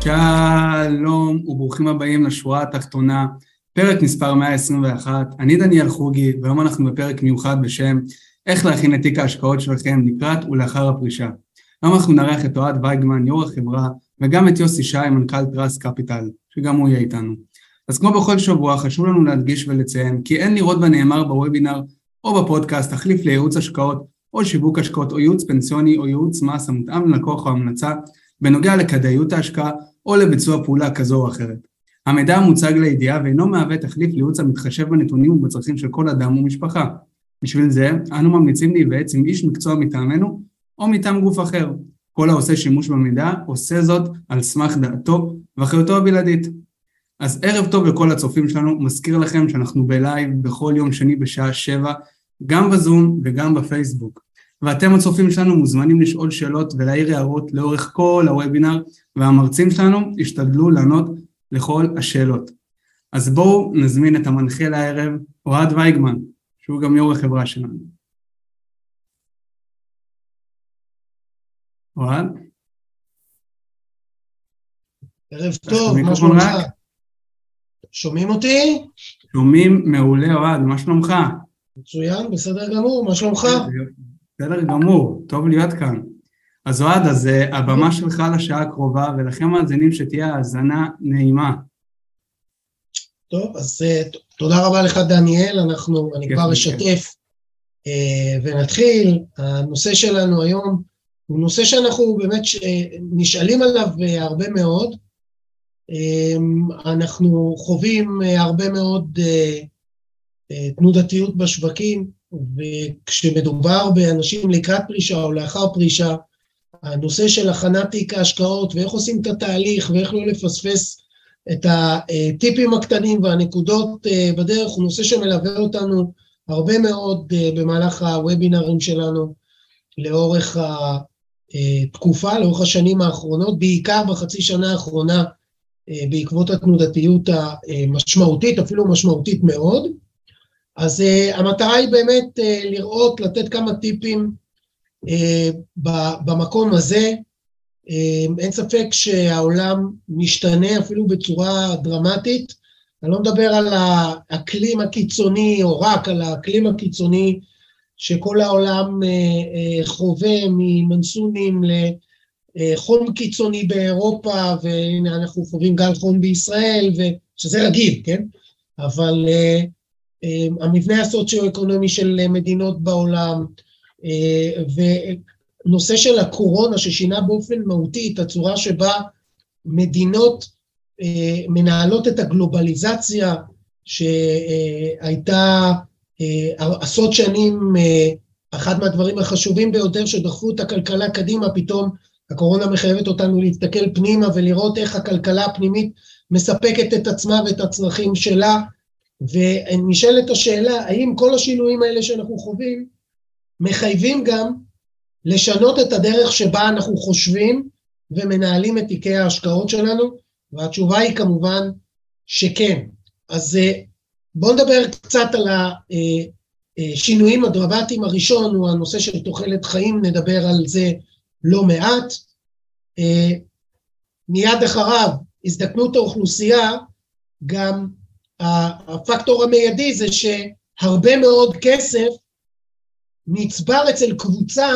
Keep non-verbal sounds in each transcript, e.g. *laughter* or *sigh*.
שלום וברוכים הבאים לשורה התחתונה, פרק מספר 121. אני דניאל חוגי, והיום אנחנו בפרק מיוחד בשם איך להכין את תיק ההשקעות שלכם לקראת ולאחר הפרישה. היום אנחנו נארח את אוהד וייגמן, יו"ר החברה, וגם את יוסי שי, מנכ"ל Trust Capital, שגם הוא יהיה איתנו. אז כמו בכל שבוע, חשוב לנו להדגיש ולציין כי אין לראות בנאמר בוובינר או בפודקאסט תחליף לייעוץ השקעות או שיווק השקעות או ייעוץ פנסיוני או ייעוץ מס המותאם ללקוח או המלצה בנוגע לכדאיות ההשקעה או לביצוע פעולה כזו או אחרת. המידע המוצג לידיעה ואינו מהווה תחליף לייעוץ המתחשב בנתונים ובצרכים של כל אדם ומשפחה. בשביל זה, אנו ממליצים להיוועץ עם איש מקצוע מטעמנו או מטעם גוף אחר. כל העושה שימוש במידע עושה זאת על סמך דעתו ואחריותו הבלעדית. אז ערב טוב לכל הצופים שלנו, מזכיר לכם שאנחנו בלייב בכל יום שני בשעה שבע, גם בזום וגם בפייסבוק. ואתם הצופים שלנו מוזמנים לשאול שאלות ולהעיר הערות לאורך כל הוובינר, והמרצים שלנו ישתדלו לענות לכל השאלות. אז בואו נזמין את המנחה לערב, אוהד וייגמן, שהוא גם יו"ר החברה שלנו. אוהד? ערב טוב, מה שלומך? שומעים אותי? שומעים מעולה, אוהד, מה שלומך? מצוין, בסדר גמור, מה שלומך? בסדר גמור, טוב להיות כאן. אז אוהד, אז uh, הבמה שלך לשעה הקרובה, ולכם מאזינים שתהיה האזנה נעימה. טוב, אז uh, תודה רבה לך דניאל, אנחנו, אני כבר אשתף uh, ונתחיל. הנושא שלנו היום הוא נושא שאנחנו באמת נשאלים עליו הרבה מאוד. Uh, אנחנו חווים הרבה מאוד תנודתיות בשווקים, וכשמדובר באנשים לקראת פרישה או לאחר פרישה, הנושא של הכנת תיק ההשקעות ואיך עושים את התהליך ואיך לא לפספס את הטיפים הקטנים והנקודות אה, בדרך הוא נושא שמלווה אותנו הרבה מאוד אה, במהלך הוובינרים שלנו לאורך התקופה, לאורך השנים האחרונות, בעיקר בחצי שנה האחרונה אה, בעקבות התנודתיות המשמעותית, אפילו משמעותית מאוד. אז uh, המטרה היא באמת uh, לראות, לתת כמה טיפים uh, במקום הזה. Uh, אין ספק שהעולם משתנה אפילו בצורה דרמטית. אני לא מדבר על האקלים הקיצוני, או רק על האקלים הקיצוני שכל העולם uh, uh, חווה ממנסונים לחום קיצוני באירופה, והנה אנחנו חווים גל חום בישראל, שזה רגיל, כן? אבל uh, המבנה הסוציו-אקונומי של מדינות בעולם, אה, ונושא של הקורונה ששינה באופן מהותי את הצורה שבה מדינות אה, מנהלות את הגלובליזציה שהייתה אה, עשרות שנים אחד מהדברים החשובים ביותר שדחפו את הכלכלה קדימה, פתאום הקורונה מחייבת אותנו להסתכל פנימה ולראות איך הכלכלה הפנימית מספקת את עצמה ואת הצרכים שלה, ונשאלת השאלה, האם כל השינויים האלה שאנחנו חווים מחייבים גם לשנות את הדרך שבה אנחנו חושבים ומנהלים את תיקי ההשקעות שלנו? והתשובה היא כמובן שכן. אז אה, בואו נדבר קצת על השינויים הדרמטיים. הראשון הוא הנושא של תוחלת חיים, נדבר על זה לא מעט. אה, מיד אחריו, הזדקנות האוכלוסייה, גם הפקטור המיידי זה שהרבה מאוד כסף נצבר אצל קבוצה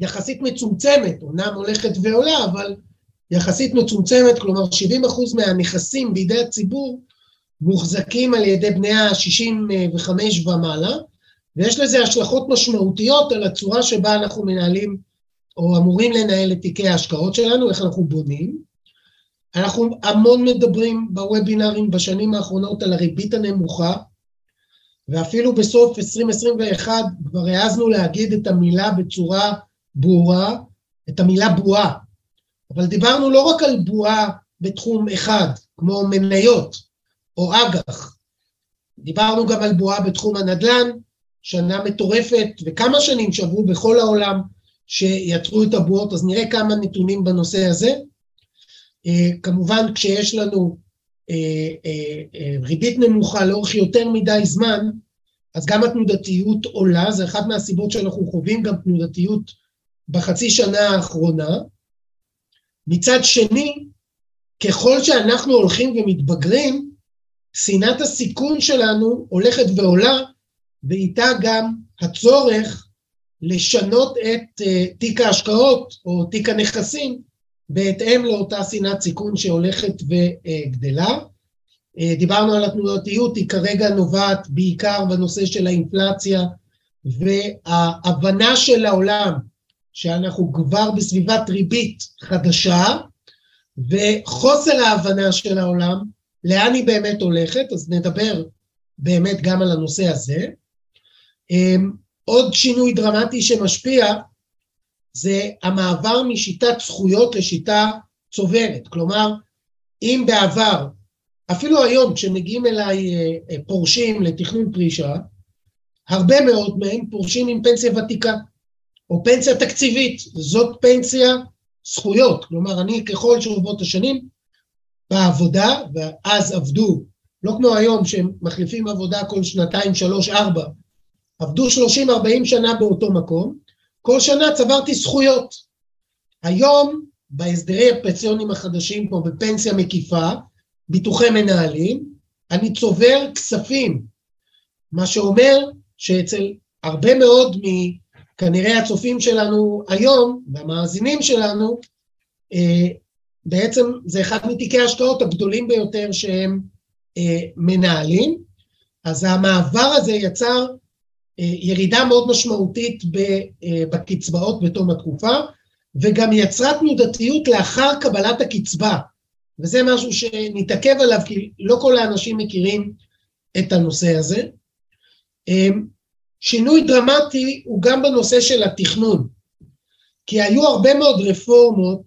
יחסית מצומצמת, אומנם הולכת ועולה, אבל יחסית מצומצמת, כלומר 70 אחוז מהנכסים בידי הציבור מוחזקים על ידי בני ה-65 ומעלה, ויש לזה השלכות משמעותיות על הצורה שבה אנחנו מנהלים או אמורים לנהל את תיקי ההשקעות שלנו, איך אנחנו בונים. אנחנו המון מדברים בוובינרים בשנים האחרונות על הריבית הנמוכה, ואפילו בסוף 2021 כבר העזנו להגיד את המילה בצורה ברורה, את המילה בועה. אבל דיברנו לא רק על בועה בתחום אחד, כמו מניות או אג"ח, דיברנו גם על בועה בתחום הנדל"ן, שנה מטורפת, וכמה שנים שעברו בכל העולם שיצרו את הבועות, אז נראה כמה נתונים בנושא הזה. אה, כמובן כשיש לנו אה, אה, ריבית נמוכה לאורך יותר מדי זמן, אז גם התנודתיות עולה, זה אחת מהסיבות שאנחנו חווים גם תנודתיות בחצי שנה האחרונה. מצד שני, ככל שאנחנו הולכים ומתבגרים, שנאת הסיכון שלנו הולכת ועולה, ואיתה גם הצורך לשנות את תיק ההשקעות או תיק הנכסים בהתאם לאותה שנאת סיכון שהולכת וגדלה. Uh, דיברנו על התנועתיות, היא כרגע נובעת בעיקר בנושא של האינפלציה וההבנה של העולם שאנחנו כבר בסביבת ריבית חדשה וחוסר ההבנה של העולם לאן היא באמת הולכת, אז נדבר באמת גם על הנושא הזה. אמ, עוד שינוי דרמטי שמשפיע זה המעבר משיטת זכויות לשיטה צוברת. כלומר, אם בעבר, אפילו היום כשמגיעים אליי אה, אה, פורשים לתכנון פרישה, הרבה מאוד מהם פורשים עם פנסיה ותיקה, או פנסיה תקציבית, זאת פנסיה זכויות. כלומר, אני ככל שעוברות השנים, בעבודה, ואז עבדו, לא כמו היום שהם מחליפים עבודה כל שנתיים, שלוש, ארבע, עבדו שלושים, ארבעים שנה באותו מקום, כל שנה צברתי זכויות. היום, בהסדרי הפנסיונים החדשים, כמו בפנסיה מקיפה, ביטוחי מנהלים, אני צובר כספים, מה שאומר שאצל הרבה מאוד מכנראה הצופים שלנו היום, והמאזינים שלנו, אה, בעצם זה אחד מתיקי ההשקעות הגדולים ביותר שהם אה, מנהלים, אז המעבר הזה יצר ירידה מאוד משמעותית אה, בקצבאות בתום התקופה, וגם יצרה תנודתיות לאחר קבלת הקצבה, וזה משהו שנתעכב עליו כי לא כל האנשים מכירים את הנושא הזה. אה, שינוי דרמטי הוא גם בנושא של התכנון, כי היו הרבה מאוד רפורמות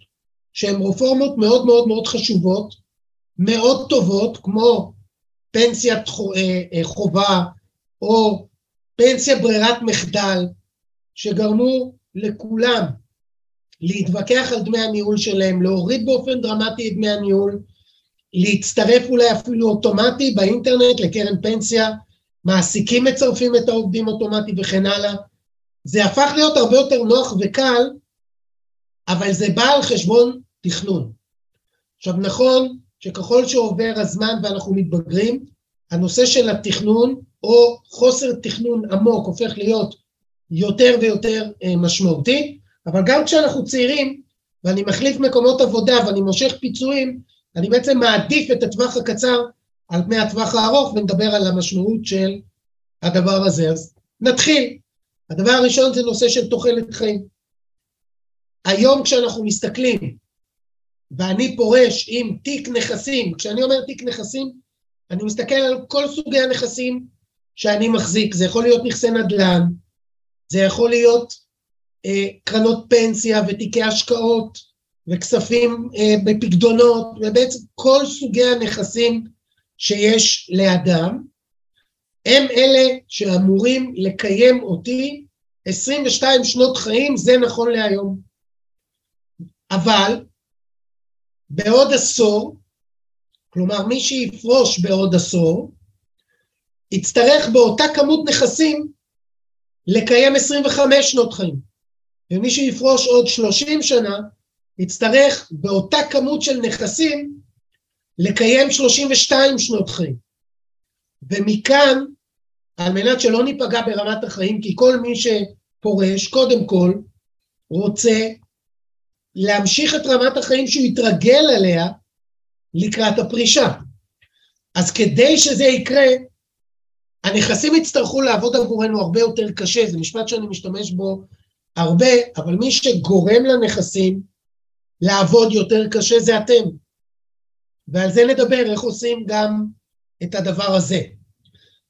שהן רפורמות מאוד מאוד מאוד חשובות, מאוד טובות, כמו פנסיית אה, אה, חובה או פנסיה ברירת מחדל, שגרמו לכולם להתווכח על דמי הניהול שלהם, להוריד באופן דרמטי את דמי הניהול, להצטרף אולי אפילו אוטומטי באינטרנט לקרן פנסיה, מעסיקים מצרפים את העובדים אוטומטי וכן הלאה. זה הפך להיות הרבה יותר נוח וקל אבל זה בא על חשבון תכנון. עכשיו נכון שככל שעובר הזמן ואנחנו מתבגרים, הנושא של התכנון או חוסר תכנון עמוק הופך להיות יותר ויותר אה, משמעותי, אבל גם כשאנחנו צעירים ואני מחליף מקומות עבודה ואני מושך פיצויים, אני בעצם מעדיף את הטווח הקצר על פני הטווח הארוך ונדבר על המשמעות של הדבר הזה. אז נתחיל. הדבר הראשון זה נושא של תוחלת חיים. היום כשאנחנו מסתכלים, ואני פורש עם תיק נכסים, כשאני אומר תיק נכסים, אני מסתכל על כל סוגי הנכסים שאני מחזיק, זה יכול להיות נכסי נדל"ן, זה יכול להיות אה, קרנות פנסיה ותיקי השקעות וכספים אה, בפקדונות, ובעצם כל סוגי הנכסים שיש לאדם, הם אלה שאמורים לקיים אותי 22 שנות חיים, זה נכון להיום. אבל בעוד עשור, כלומר מי שיפרוש בעוד עשור, יצטרך באותה כמות נכסים לקיים 25 שנות חיים. ומי שיפרוש עוד 30 שנה, יצטרך באותה כמות של נכסים לקיים 32 שנות חיים. ומכאן, על מנת שלא ניפגע ברמת החיים, כי כל מי שפורש, קודם כל, רוצה להמשיך את רמת החיים שהוא יתרגל אליה לקראת הפרישה. אז כדי שזה יקרה, הנכסים יצטרכו לעבוד עבורנו הרבה יותר קשה, זה משפט שאני משתמש בו הרבה, אבל מי שגורם לנכסים לעבוד יותר קשה זה אתם. ועל זה נדבר, איך עושים גם את הדבר הזה.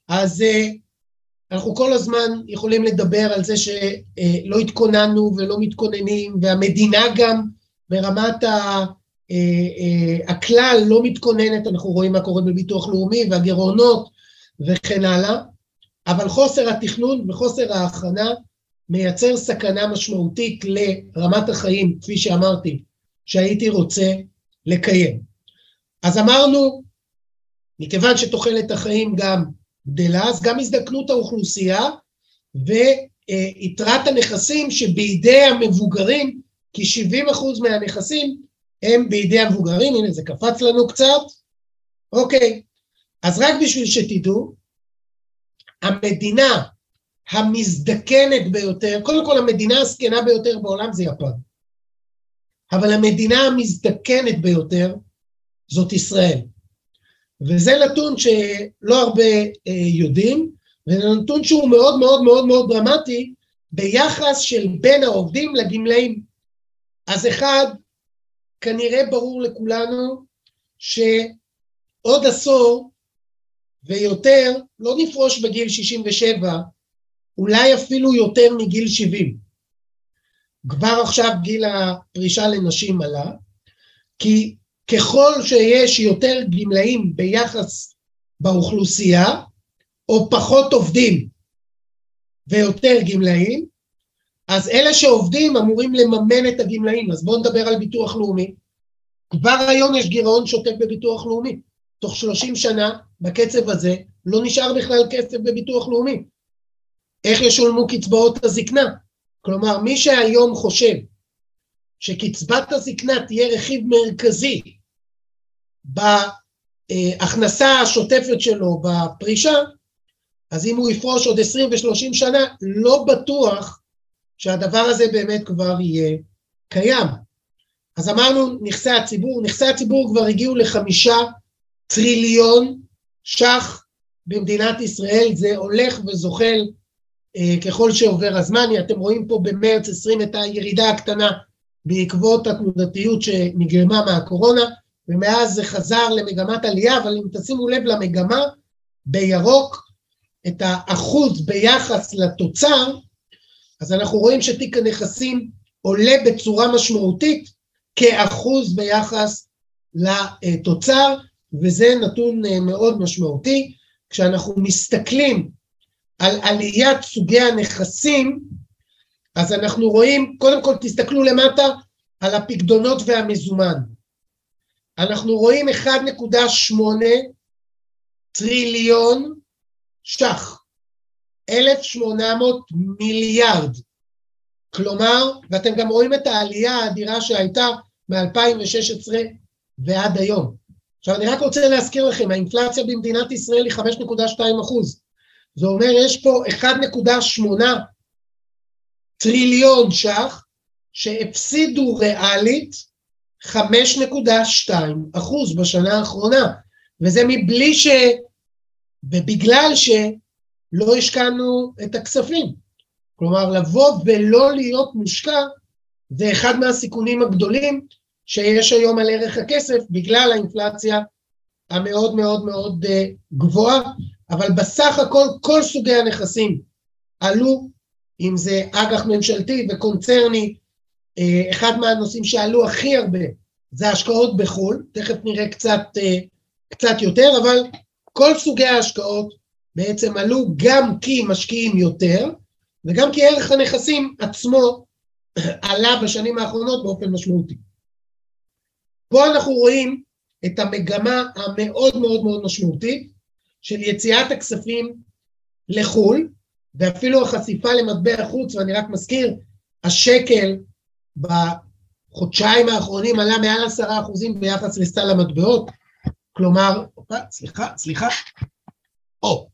אז אה, אנחנו כל הזמן יכולים לדבר על זה שלא התכוננו ולא מתכוננים, והמדינה גם ברמת ה... אה, אה, הכלל לא מתכוננת, אנחנו רואים מה קורה בביטוח לאומי והגירעונות וכן הלאה, אבל חוסר התכנון וחוסר ההכנה מייצר סכנה משמעותית לרמת החיים, כפי שאמרתי, שהייתי רוצה לקיים. אז אמרנו, מכיוון שתוחלת החיים גם גדלה, אז גם הזדקנות האוכלוסייה ויתרת הנכסים שבידי המבוגרים, כי 70% מהנכסים הם בידי המבוגרים, הנה זה קפץ לנו קצת, אוקיי, אז רק בשביל שתדעו, המדינה המזדקנת ביותר, קודם כל המדינה הזקנה ביותר בעולם זה יפן, אבל המדינה המזדקנת ביותר זאת ישראל. וזה נתון שלא הרבה אה, יודעים, וזה נתון שהוא מאוד מאוד מאוד מאוד דרמטי ביחס של בין העובדים לגמלאים. אז אחד, כנראה ברור לכולנו שעוד עשור ויותר לא נפרוש בגיל 67, אולי אפילו יותר מגיל 70. כבר עכשיו גיל הפרישה לנשים עלה, כי ככל שיש יותר גמלאים ביחס באוכלוסייה, או פחות עובדים ויותר גמלאים, אז אלה שעובדים אמורים לממן את הגמלאים, אז בואו נדבר על ביטוח לאומי. כבר היום יש גירעון שוטף בביטוח לאומי. תוך 30 שנה, בקצב הזה, לא נשאר בכלל כסף בביטוח לאומי. איך ישולמו קצבאות הזקנה? כלומר, מי שהיום חושב שקצבת הזקנה תהיה רכיב מרכזי בהכנסה השוטפת שלו בפרישה, אז אם הוא יפרוש עוד 20 ו-30 שנה, לא בטוח שהדבר הזה באמת כבר יהיה קיים. אז אמרנו נכסי הציבור, נכסי הציבור כבר הגיעו לחמישה טריליון ש"ח במדינת ישראל, זה הולך וזוחל אה, ככל שעובר הזמן, אתם רואים פה במרץ 20 את הירידה הקטנה בעקבות התנודתיות שנגרמה מהקורונה, ומאז זה חזר למגמת עלייה, אבל אם תשימו לב למגמה, בירוק, את האחוז ביחס לתוצר, אז אנחנו רואים שתיק הנכסים עולה בצורה משמעותית כאחוז ביחס לתוצר, וזה נתון אה, מאוד משמעותי. כשאנחנו מסתכלים על עליית סוגי הנכסים, אז אנחנו רואים, קודם כל תסתכלו למטה על הפקדונות והמזומן. אנחנו רואים 1.8 טריליון ש"ח, 1,800 מיליארד. כלומר, ואתם גם רואים את העלייה האדירה שהייתה מ-2016 ועד היום. עכשיו אני רק רוצה להזכיר לכם, האינפלציה במדינת ישראל היא 5.2 אחוז. זה אומר יש פה 1.8 טריליון ש"ח שהפסידו ריאלית 5.2 אחוז בשנה האחרונה, וזה מבלי ש... ובגלל שלא השקענו את הכספים. כלומר, לבוא ולא להיות מושקע זה אחד מהסיכונים הגדולים שיש היום על ערך הכסף בגלל האינפלציה המאוד מאוד מאוד uh, גבוהה, אבל בסך הכל כל סוגי הנכסים עלו, אם זה אג"ח ממשלתי וקונצרני, uh, אחד מהנושאים שעלו הכי הרבה זה השקעות בחו"ל, תכף נראה קצת, uh, קצת יותר, אבל כל סוגי ההשקעות בעצם עלו גם כי משקיעים יותר, וגם כי ערך הנכסים עצמו *clears throat* עלה בשנים האחרונות באופן משמעותי. פה אנחנו רואים את המגמה המאוד מאוד מאוד משמעותית של יציאת הכספים לחו"ל, ואפילו החשיפה למטבע חוץ, ואני רק מזכיר, השקל בחודשיים האחרונים עלה מעל עשרה אחוזים ביחס לסל המטבעות, כלומר, סליחה, סליחה, או,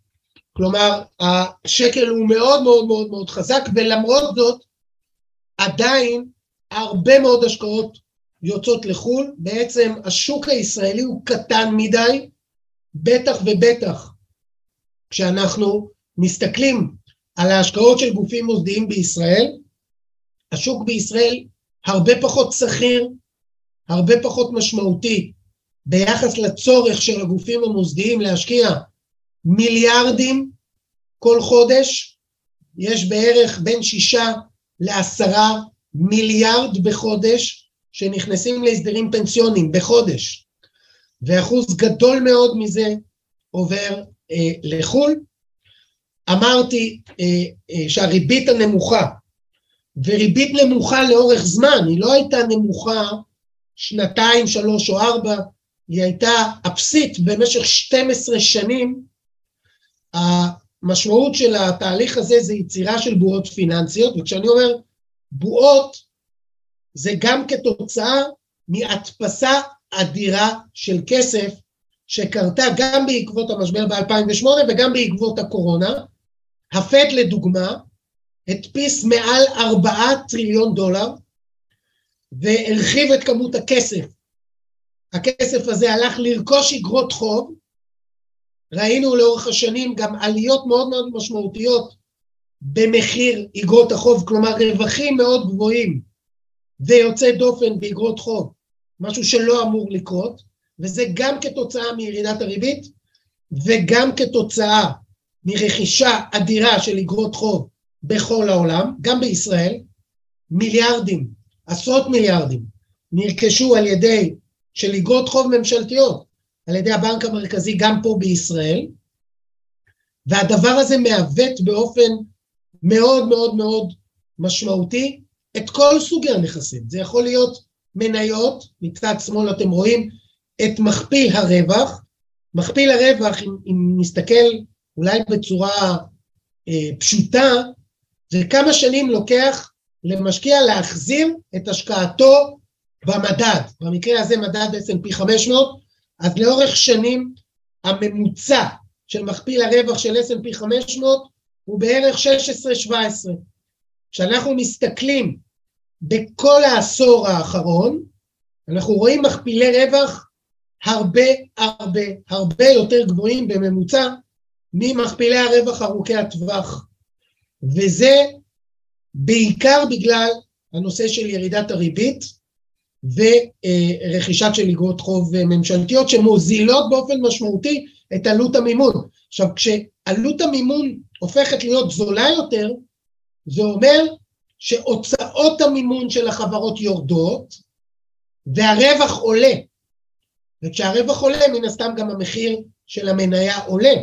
כלומר, השקל הוא מאוד מאוד מאוד מאוד חזק, ולמרות זאת, עדיין הרבה מאוד השקעות יוצאות לחו"ל, בעצם השוק הישראלי הוא קטן מדי, בטח ובטח כשאנחנו מסתכלים על ההשקעות של גופים מוסדיים בישראל, השוק בישראל הרבה פחות שכיר, הרבה פחות משמעותי ביחס לצורך של הגופים המוסדיים להשקיע מיליארדים כל חודש, יש בערך בין שישה לעשרה מיליארד בחודש שנכנסים להסדרים פנסיונים בחודש, ואחוז גדול מאוד מזה עובר אה, לחו"ל. אמרתי אה, אה, שהריבית הנמוכה, וריבית נמוכה לאורך זמן, היא לא הייתה נמוכה שנתיים, שלוש או ארבע, היא הייתה אפסית במשך 12 שנים, המשמעות של התהליך הזה זה יצירה של בועות פיננסיות, וכשאני אומר בועות, זה גם כתוצאה מהדפסה אדירה של כסף שקרתה גם בעקבות המשבר ב-2008 וגם בעקבות הקורונה. הפד לדוגמה הדפיס מעל ארבעה טריליון דולר והרחיב את כמות הכסף. הכסף הזה הלך לרכוש אגרות חוב, ראינו לאורך השנים גם עליות מאוד מאוד משמעותיות במחיר אגרות החוב, כלומר רווחים מאוד גבוהים ויוצא דופן באגרות חוב, משהו שלא אמור לקרות, וזה גם כתוצאה מירידת הריבית וגם כתוצאה מרכישה אדירה של אגרות חוב בכל העולם, גם בישראל, מיליארדים, עשרות מיליארדים, נרכשו על ידי, של אגרות חוב ממשלתיות, על ידי הבנק המרכזי גם פה בישראל, והדבר הזה מעוות באופן מאוד מאוד מאוד משמעותי את כל סוגי הנכסים. זה יכול להיות מניות, מצד שמאל אתם רואים את מכפיל הרווח. מכפיל הרווח, אם, אם נסתכל אולי בצורה אה, פשוטה, זה כמה שנים לוקח למשקיע להחזיר את השקעתו במדד. במקרה הזה מדד S&P 500, אז לאורך שנים הממוצע של מכפיל הרווח של S&P 500 הוא בערך 16-17. כשאנחנו מסתכלים בכל העשור האחרון, אנחנו רואים מכפילי רווח הרבה הרבה הרבה יותר גבוהים בממוצע ממכפילי הרווח ארוכי הטווח. וזה בעיקר בגלל הנושא של ירידת הריבית ורכישת של אגרות חוב ממשלתיות שמוזילות באופן משמעותי את עלות המימון. עכשיו, כשעלות המימון הופכת להיות זולה יותר, זה אומר שהוצאות המימון של החברות יורדות והרווח עולה. וכשהרווח עולה, מן הסתם גם המחיר של המניה עולה.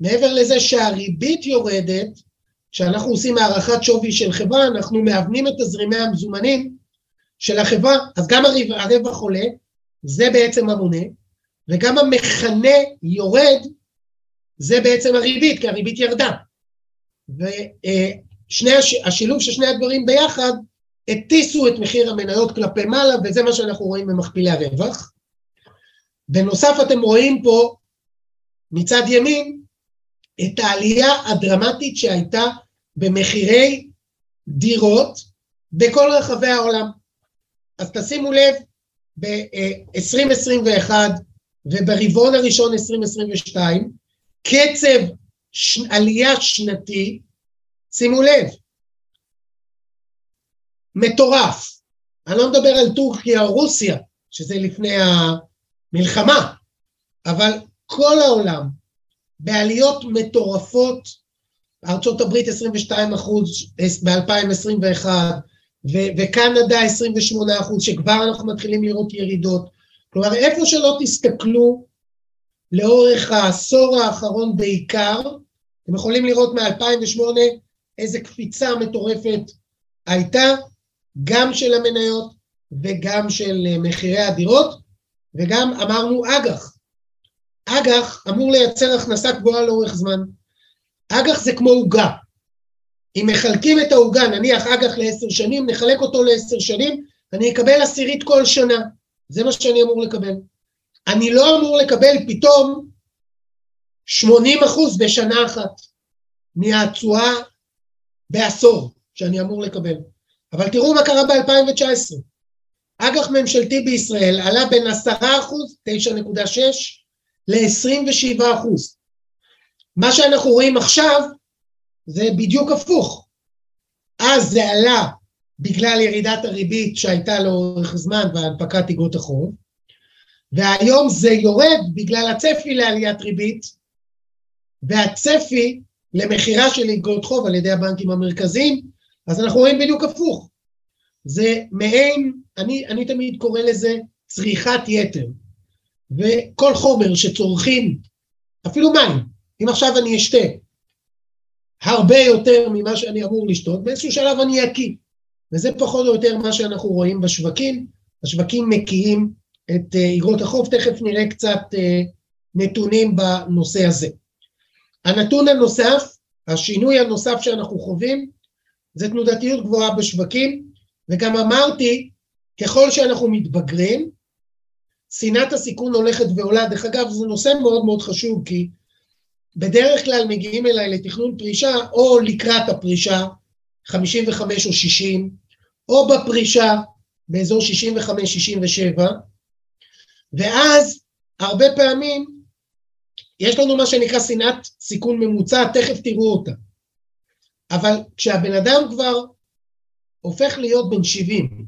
מעבר לזה שהריבית יורדת, כשאנחנו עושים הערכת שווי של חברה, אנחנו מאבנים את תזרימי המזומנים של החברה, אז גם הרווח עולה, זה בעצם המונה, וגם המכנה יורד, זה בעצם הריבית, כי הריבית ירדה. ושני, השילוב של שני הדברים ביחד, הטיסו את מחיר המניות כלפי מעלה, וזה מה שאנחנו רואים במכפילי הרווח. בנוסף אתם רואים פה מצד ימין את העלייה הדרמטית שהייתה במחירי דירות בכל רחבי העולם. אז תשימו לב, ב-2021 וברבעון הראשון 2022, קצב ש... עלייה שנתי, שימו לב, מטורף. אני לא מדבר על טורקיה או רוסיה, שזה לפני המלחמה, אבל כל העולם בעליות מטורפות, ארה"ב 22 אחוז ב-2021, ו- וקנדה 28 אחוז, שכבר אנחנו מתחילים לראות ירידות. כלומר, איפה שלא תסתכלו, לאורך העשור האחרון בעיקר, אתם יכולים לראות מ-2008 איזה קפיצה מטורפת הייתה, גם של המניות וגם של מחירי הדירות, וגם אמרנו אג"ח. אג"ח אמור לייצר הכנסה גבוהה לאורך זמן. אג"ח זה כמו עוגה. אם מחלקים את העוגה, נניח אג"ח לעשר שנים, נחלק אותו לעשר שנים, אני אקבל עשירית כל שנה. זה מה שאני אמור לקבל. אני לא אמור לקבל פתאום 80 אחוז בשנה אחת מהתשואה בעשור שאני אמור לקבל. אבל תראו מה קרה ב-2019. אג"ח ממשלתי בישראל עלה בין 10 אחוז, 9.6, ל-27 אחוז. מה שאנחנו רואים עכשיו זה בדיוק הפוך. אז זה עלה בגלל ירידת הריבית שהייתה לאורך זמן והנפקת אגרות החוב, והיום זה יורד בגלל הצפי לעליית ריבית, והצפי למכירה של אגרות חוב על ידי הבנקים המרכזיים, אז אנחנו רואים בדיוק הפוך. זה מעין, אני, אני תמיד קורא לזה צריכת יתר. וכל חומר שצורכים, אפילו מים, אם עכשיו אני אשתה הרבה יותר ממה שאני אמור לשתות, באיזשהו שלב אני אקיא. וזה פחות או יותר מה שאנחנו רואים בשווקים. השווקים מקיאים את אה, איגרות החוב, תכף נראה קצת אה, נתונים בנושא הזה. הנתון הנוסף, השינוי הנוסף שאנחנו חווים, זה תנודתיות גבוהה בשווקים, וגם אמרתי, ככל שאנחנו מתבגרים, שנאת הסיכון הולכת ועולה. דרך אגב, זה נושא מאוד מאוד חשוב, כי בדרך כלל מגיעים אליי לתכנון פרישה, או לקראת הפרישה, 55 או 60, או בפרישה, באזור 65-67, ואז הרבה פעמים יש לנו מה שנקרא שנאת סיכון ממוצע, תכף תראו אותה. אבל כשהבן אדם כבר הופך להיות בן 70,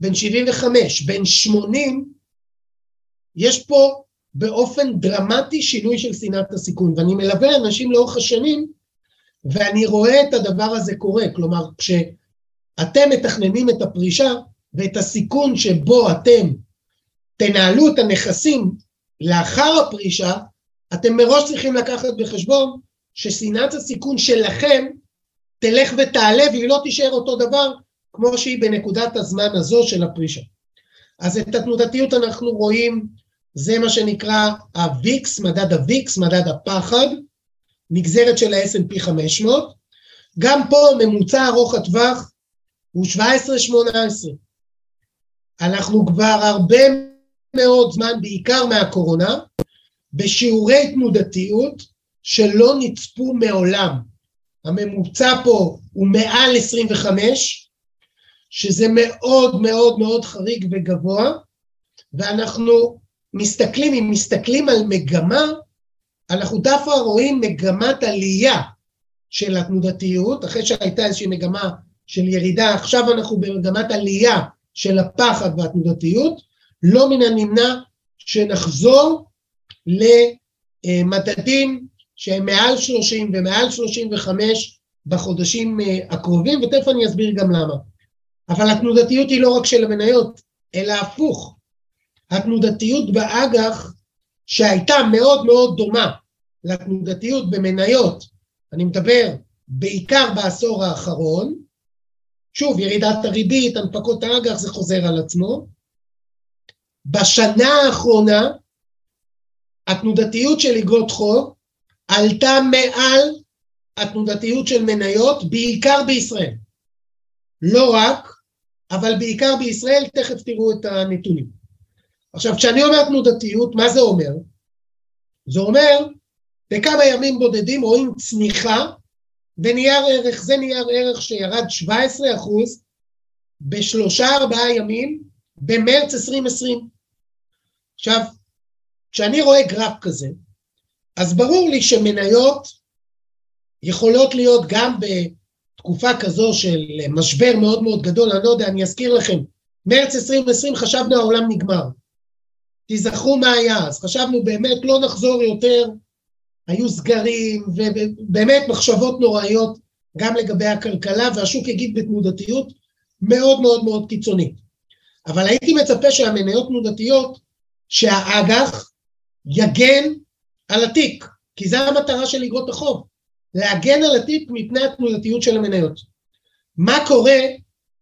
בן 75, בן 80, יש פה באופן דרמטי שינוי של שנאת הסיכון, ואני מלווה אנשים לאורך השנים, ואני רואה את הדבר הזה קורה, כלומר, כשאתם מתכננים את הפרישה ואת הסיכון שבו אתם תנהלו את הנכסים לאחר הפרישה, אתם מראש צריכים לקחת בחשבון ששנאת הסיכון שלכם תלך ותעלה והיא לא תישאר אותו דבר כמו שהיא בנקודת הזמן הזו של הפרישה. אז את התנודתיות אנחנו רואים, זה מה שנקרא ה-VIX, מדד ה-VIX, מדד הפחד, נגזרת של ה-S&P 500. גם פה ממוצע ארוך הטווח הוא 17-18. אנחנו כבר הרבה מאוד זמן, בעיקר מהקורונה, בשיעורי תנודתיות שלא נצפו מעולם. הממוצע פה הוא מעל 25, שזה מאוד מאוד מאוד חריג וגבוה, ואנחנו מסתכלים, אם מסתכלים על מגמה, אנחנו דווקא רואים מגמת עלייה של התנודתיות, אחרי שהייתה איזושהי מגמה של ירידה, עכשיו אנחנו במגמת עלייה של הפחד והתנודתיות, לא מן הנמנע שנחזור למדדים שהם מעל 30 ומעל 35 בחודשים אה, הקרובים, ותכף אני אסביר גם למה. אבל התנודתיות היא לא רק של המניות, אלא הפוך. התנודתיות באג"ח, שהייתה מאוד מאוד דומה לתנודתיות במניות, אני מדבר בעיקר בעשור האחרון, שוב, ירידת הריבית, הנפקות האג"ח, זה חוזר על עצמו. בשנה האחרונה, התנודתיות של אגרות חוב עלתה מעל התנודתיות של מניות, בעיקר בישראל. לא רק, אבל בעיקר בישראל, תכף תראו את הנתונים. עכשיו, כשאני אומר תנודתיות, מה זה אומר? זה אומר, בכמה ימים בודדים רואים צניחה בנייר ערך, זה נייר ערך שירד 17 אחוז בשלושה ארבעה ימים במרץ 2020. עכשיו, כשאני רואה גרף כזה, אז ברור לי שמניות יכולות להיות גם בתקופה כזו של משבר מאוד מאוד גדול, אני לא יודע, אני אזכיר לכם, מרץ 2020 חשבנו העולם נגמר. תיזכרו מה היה אז, חשבנו באמת לא נחזור יותר, היו סגרים ובאמת מחשבות נוראיות גם לגבי הכלכלה והשוק הגיב בתנודתיות מאוד מאוד מאוד קיצונית. אבל הייתי מצפה שהמניות תנודתיות, שהאג"ח יגן על התיק, כי זו המטרה של אגרות החוב, להגן על התיק מפני התנודתיות של המניות. מה קורה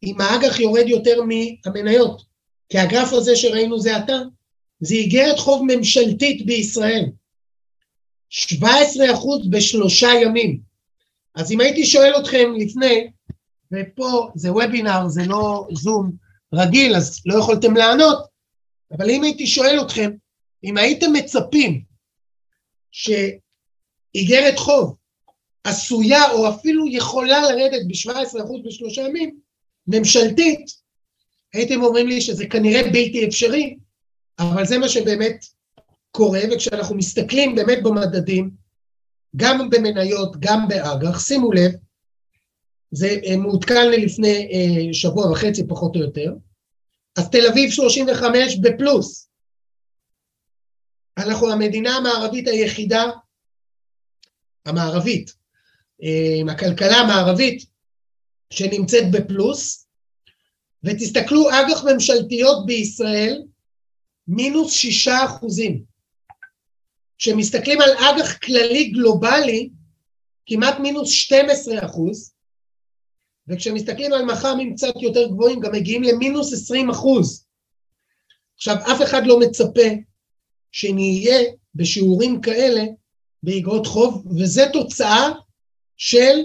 אם האג"ח יורד יותר מהמניות? כי הגרף הזה שראינו זה עתה, זה איגרת חוב ממשלתית בישראל. 17 אחוז בשלושה ימים. אז אם הייתי שואל אתכם לפני, ופה זה וובינר, זה לא זום רגיל, אז לא יכולתם לענות, אבל אם הייתי שואל אתכם, אם הייתם מצפים שאיגרת חוב עשויה או אפילו יכולה לרדת ב-17% בשלושה ימים, ממשלתית, הייתם אומרים לי שזה כנראה בלתי אפשרי, אבל זה מה שבאמת קורה, וכשאנחנו מסתכלים באמת במדדים, גם במניות, גם באג"ח, שימו לב, זה אה, מעודכן לי לפני אה, שבוע וחצי פחות או יותר, אז תל אביב 35 בפלוס, אנחנו המדינה המערבית היחידה, המערבית, אה, הכלכלה המערבית שנמצאת בפלוס, ותסתכלו, אג"ח ממשלתיות בישראל, מינוס שישה אחוזים. כשמסתכלים על אג"ח כללי גלובלי, כמעט מינוס 12 אחוז, וכשמסתכלים על מח"מים קצת יותר גבוהים, גם מגיעים למינוס 20 אחוז. עכשיו, אף אחד לא מצפה שנהיה בשיעורים כאלה באגרות חוב, וזה תוצאה של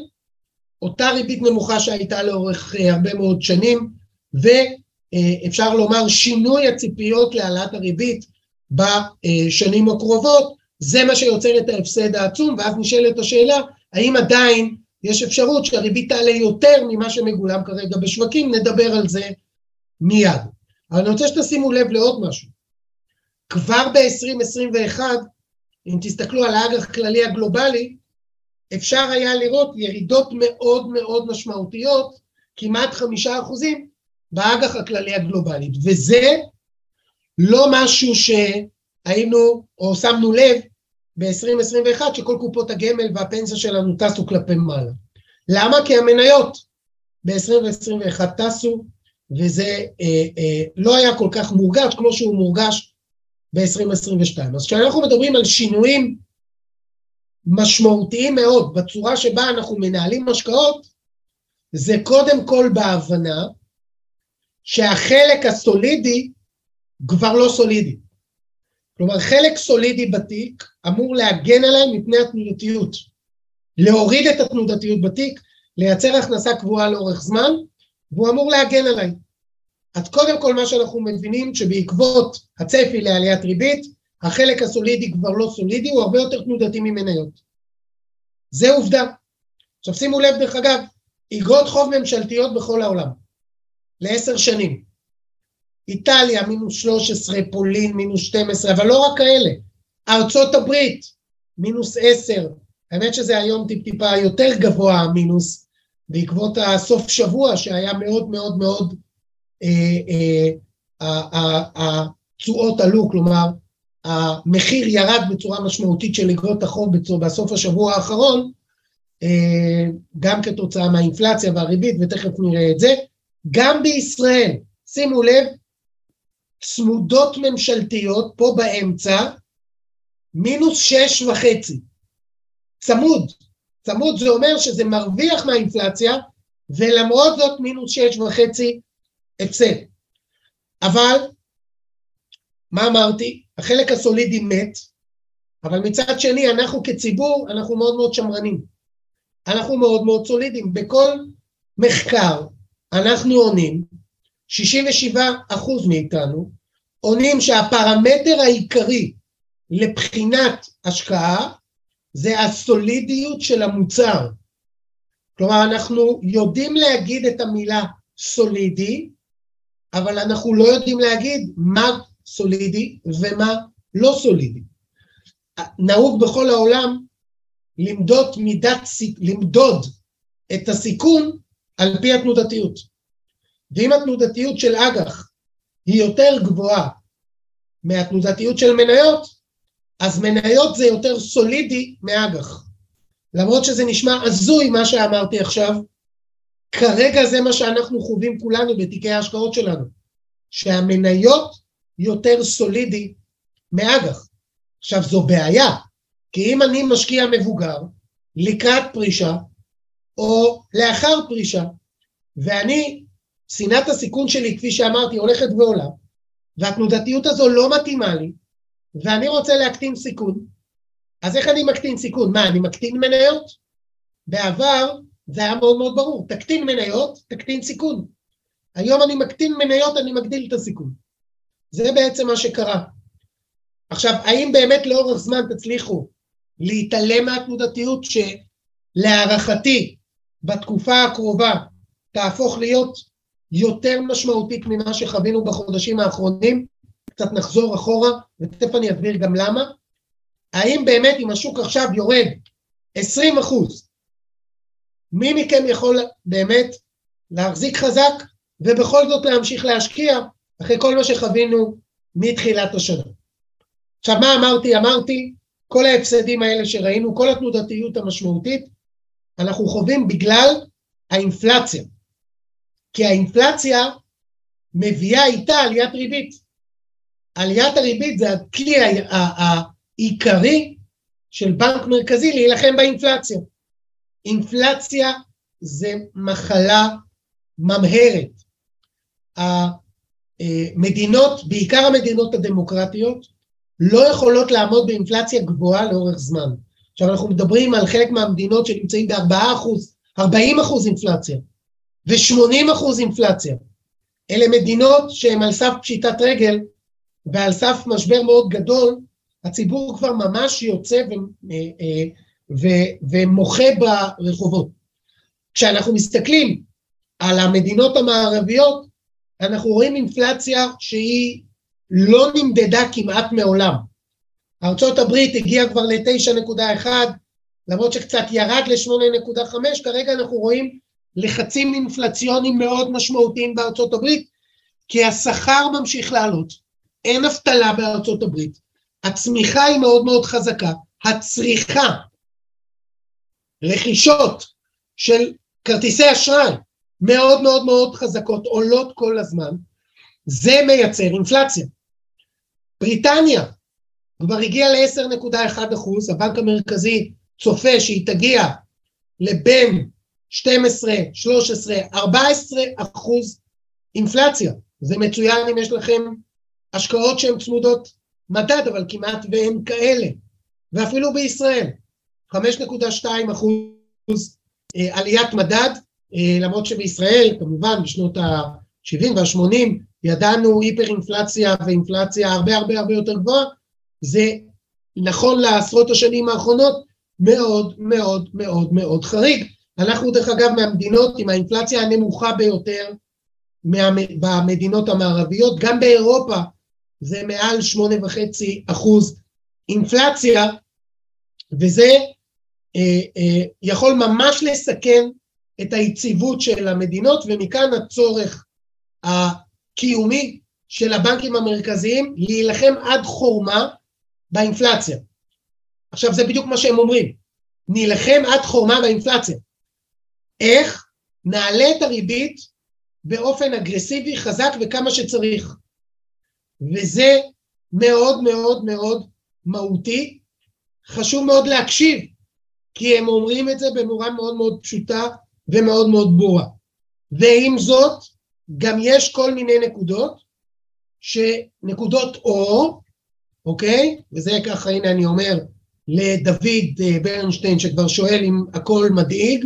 אותה ריבית נמוכה שהייתה לאורך אה, הרבה מאוד שנים, ואפשר לומר שינוי הציפיות להעלאת הריבית בשנים הקרובות, זה מה שיוצר את ההפסד העצום, ואז נשאלת השאלה, האם עדיין יש אפשרות שהריבית תעלה יותר ממה שמגולם כרגע בשווקים, נדבר על זה מיד. אבל אני רוצה שתשימו לב לעוד משהו. כבר ב-2021, אם תסתכלו על האג"ח הכללי הגלובלי, אפשר היה לראות ירידות מאוד מאוד משמעותיות, כמעט חמישה אחוזים, באג"ח הכללי הגלובלי. וזה לא משהו שהיינו או שמנו לב ב-2021, שכל קופות הגמל והפנסיה שלנו טסו כלפי מעלה. למה? כי המניות ב-2021 טסו, וזה אה, אה, לא היה כל כך מורגש כמו שהוא מורגש ב-2022. אז כשאנחנו מדברים על שינויים משמעותיים מאוד בצורה שבה אנחנו מנהלים השקעות, זה קודם כל בהבנה שהחלק הסולידי כבר לא סולידי. כלומר, חלק סולידי בתיק אמור להגן עליהם מפני התנודתיות. להוריד את התנודתיות בתיק, לייצר הכנסה קבועה לאורך זמן, והוא אמור להגן עליי. אז קודם כל מה שאנחנו מבינים שבעקבות הצפי לעליית ריבית, החלק הסולידי כבר לא סולידי, הוא הרבה יותר תנודתי ממניות. זה עובדה. עכשיו שימו לב דרך אגב, אגרות חוב ממשלתיות בכל העולם, לעשר שנים. איטליה מינוס 13, פולין מינוס 12, אבל לא רק כאלה, ארצות הברית מינוס 10, האמת שזה היום טיפ טיפה יותר גבוה המינוס, בעקבות הסוף שבוע שהיה מאוד מאוד מאוד, התשואות אה, אה, עלו, כלומר המחיר ירד בצורה משמעותית של אגרות החוב בסוף השבוע האחרון, אה, גם כתוצאה מהאינפלציה והריבית, ותכף נראה את זה. גם בישראל, שימו לב, צמודות ממשלתיות פה באמצע, מינוס שש וחצי. צמוד. צמוד זה אומר שזה מרוויח מהאינפלציה, ולמרות זאת מינוס שש וחצי הפסד. אבל, מה אמרתי? החלק הסולידי מת, אבל מצד שני אנחנו כציבור, אנחנו מאוד מאוד שמרנים. אנחנו מאוד מאוד סולידיים. בכל מחקר אנחנו עונים 67 אחוז מאיתנו עונים שהפרמטר העיקרי לבחינת השקעה זה הסולידיות של המוצר. כלומר, אנחנו יודעים להגיד את המילה סולידי, אבל אנחנו לא יודעים להגיד מה סולידי ומה לא סולידי. נהוג בכל העולם למדוד, מידת, למדוד את הסיכון על פי התנודתיות. ואם התנודתיות של אג"ח היא יותר גבוהה מהתנודתיות של מניות, אז מניות זה יותר סולידי מאג"ח. למרות שזה נשמע הזוי מה שאמרתי עכשיו, כרגע זה מה שאנחנו חווים כולנו בתיקי ההשקעות שלנו, שהמניות יותר סולידי מאג"ח. עכשיו זו בעיה, כי אם אני משקיע מבוגר לקראת פרישה, או לאחר פרישה, ואני שנאת הסיכון שלי, כפי שאמרתי, הולכת ועולה, והתנודתיות הזו לא מתאימה לי, ואני רוצה להקטין סיכון, אז איך אני מקטין סיכון? מה, אני מקטין מניות? בעבר זה היה מאוד מאוד ברור, תקטין מניות, תקטין סיכון. היום אני מקטין מניות, אני מגדיל את הסיכון. זה בעצם מה שקרה. עכשיו, האם באמת לאורך זמן תצליחו להתעלם מהתנודתיות שלהערכתי בתקופה הקרובה תהפוך להיות יותר משמעותית ממה שחווינו בחודשים האחרונים, קצת נחזור אחורה, ותכף אני אסביר גם למה. האם באמת אם השוק עכשיו יורד 20 אחוז, מי מכם יכול באמת להחזיק חזק ובכל זאת להמשיך להשקיע אחרי כל מה שחווינו מתחילת השנה? עכשיו מה אמרתי? אמרתי כל ההפסדים האלה שראינו, כל התנודתיות המשמעותית, אנחנו חווים בגלל האינפלציה. כי האינפלציה מביאה איתה עליית ריבית. עליית הריבית זה הכלי העיקרי של בנק מרכזי להילחם באינפלציה. אינפלציה זה מחלה ממהרת. המדינות, בעיקר המדינות הדמוקרטיות, לא יכולות לעמוד באינפלציה גבוהה לאורך זמן. עכשיו אנחנו מדברים על חלק מהמדינות שנמצאים ב-4 אחוז, 40 אחוז אינפלציה ו-80 אחוז אינפלציה. אלה מדינות שהן על סף פשיטת רגל ועל סף משבר מאוד גדול, הציבור כבר ממש יוצא ו, אה, אה, ו, ומוחה ברחובות. כשאנחנו מסתכלים על המדינות המערביות, אנחנו רואים אינפלציה שהיא לא נמדדה כמעט מעולם. ארה"ב הגיעה כבר ל-9.1, למרות שקצת ירד ל-8.5, כרגע אנחנו רואים לחצים אינפלציוניים מאוד משמעותיים בארצות הברית, כי השכר ממשיך לעלות, אין אבטלה בארצות הברית, הצמיחה היא מאוד מאוד חזקה, הצריכה, רכישות של כרטיסי אשראי מאוד מאוד מאוד חזקות, עולות כל הזמן, זה מייצר אינפלציה. בריטניה כבר הגיעה ל-10.1 אחוז, הבנק המרכזי צופה שהיא תגיע לבין 12, 13, 14 אחוז אינפלציה. זה מצוין אם יש לכם השקעות שהן צמודות מדד, אבל כמעט ואין כאלה. ואפילו בישראל, 5.2 אחוז אה, עליית מדד, אה, למרות שבישראל, כמובן, בשנות ה-70 וה-80, ידענו היפר אינפלציה ואינפלציה הרבה הרבה הרבה יותר גבוהה, זה נכון לעשרות השנים האחרונות מאוד מאוד מאוד מאוד חריג. אנחנו דרך אגב מהמדינות עם האינפלציה הנמוכה ביותר במדינות המערביות, גם באירופה זה מעל שמונה וחצי אחוז אינפלציה, וזה יכול ממש לסכן את היציבות של המדינות, ומכאן הצורך הקיומי של הבנקים המרכזיים להילחם עד חורמה באינפלציה. עכשיו זה בדיוק מה שהם אומרים, נילחם עד חורמה באינפלציה. איך? נעלה את הריבית באופן אגרסיבי, חזק וכמה שצריך. וזה מאוד מאוד מאוד מהותי. חשוב מאוד להקשיב, כי הם אומרים את זה במורה מאוד מאוד פשוטה ומאוד מאוד ברורה. ועם זאת, גם יש כל מיני נקודות, שנקודות אור, אוקיי? וזה ככה, הנה אני אומר לדוד אה, ברנשטיין, שכבר שואל אם הכל מדאיג,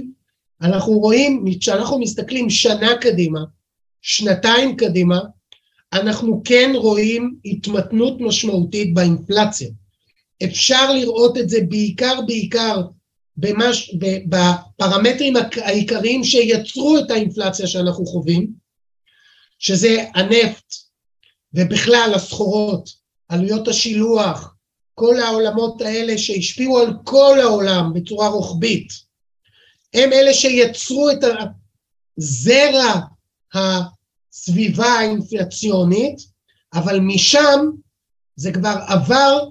אנחנו רואים, כשאנחנו מסתכלים שנה קדימה, שנתיים קדימה, אנחנו כן רואים התמתנות משמעותית באינפלציה. אפשר לראות את זה בעיקר בעיקר במש, בפרמטרים העיקריים שיצרו את האינפלציה שאנחנו חווים, שזה הנפט ובכלל הסחורות, עלויות השילוח, כל העולמות האלה שהשפיעו על כל העולם בצורה רוחבית, הם אלה שיצרו את הזרע הסביבה האינפלציונית, אבל משם זה כבר עבר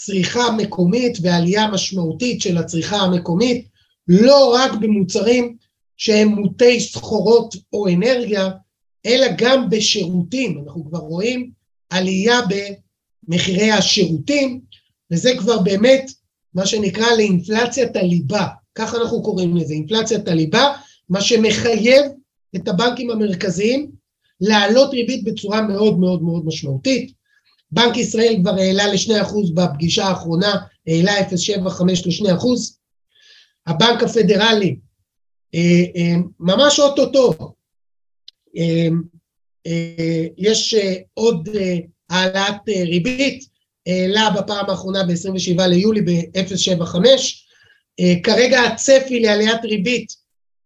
לצריכה מקומית ועלייה משמעותית של הצריכה המקומית, לא רק במוצרים שהם מוטי סחורות או אנרגיה, אלא גם בשירותים. אנחנו כבר רואים עלייה במחירי השירותים, וזה כבר באמת מה שנקרא לאינפלציית הליבה. ככה אנחנו קוראים לזה, אינפלציית הליבה, מה שמחייב את הבנקים המרכזיים להעלות ריבית בצורה מאוד מאוד מאוד משמעותית. בנק ישראל כבר העלה ל-2% בפגישה האחרונה, העלה 0.75 ל-2%. הבנק הפדרלי, אה, אה, ממש אוטוטו, אה, יש עוד העלאת ריבית, העלה בפעם האחרונה ב-27 ליולי ב-0.75, אה, כרגע הצפי לעליית ריבית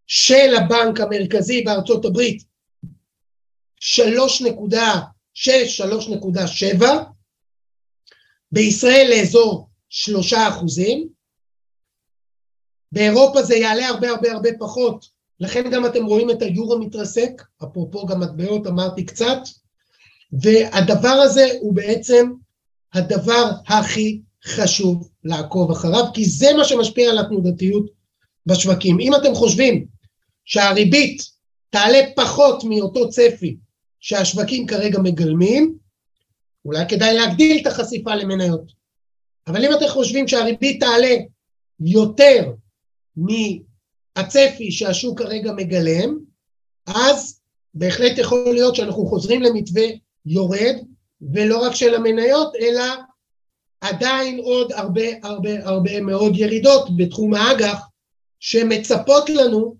של הבנק המרכזי בארצות הברית 3.6-3.7, בישראל לאזור 3 אחוזים, באירופה זה יעלה הרבה הרבה הרבה פחות, לכן גם אתם רואים את היורו מתרסק, אפרופו גם מטבעות אמרתי קצת, והדבר הזה הוא בעצם הדבר הכי חשוב לעקוב אחריו, כי זה מה שמשפיע על התנודתיות בשווקים. אם אתם חושבים שהריבית תעלה פחות מאותו צפי שהשווקים כרגע מגלמים, אולי כדאי להגדיל את החשיפה למניות. אבל אם אתם חושבים שהריבית תעלה יותר מהצפי שהשוק כרגע מגלם, אז בהחלט יכול להיות שאנחנו חוזרים למתווה יורד, ולא רק של המניות, אלא עדיין עוד הרבה הרבה הרבה מאוד ירידות בתחום האג"ח שמצפות לנו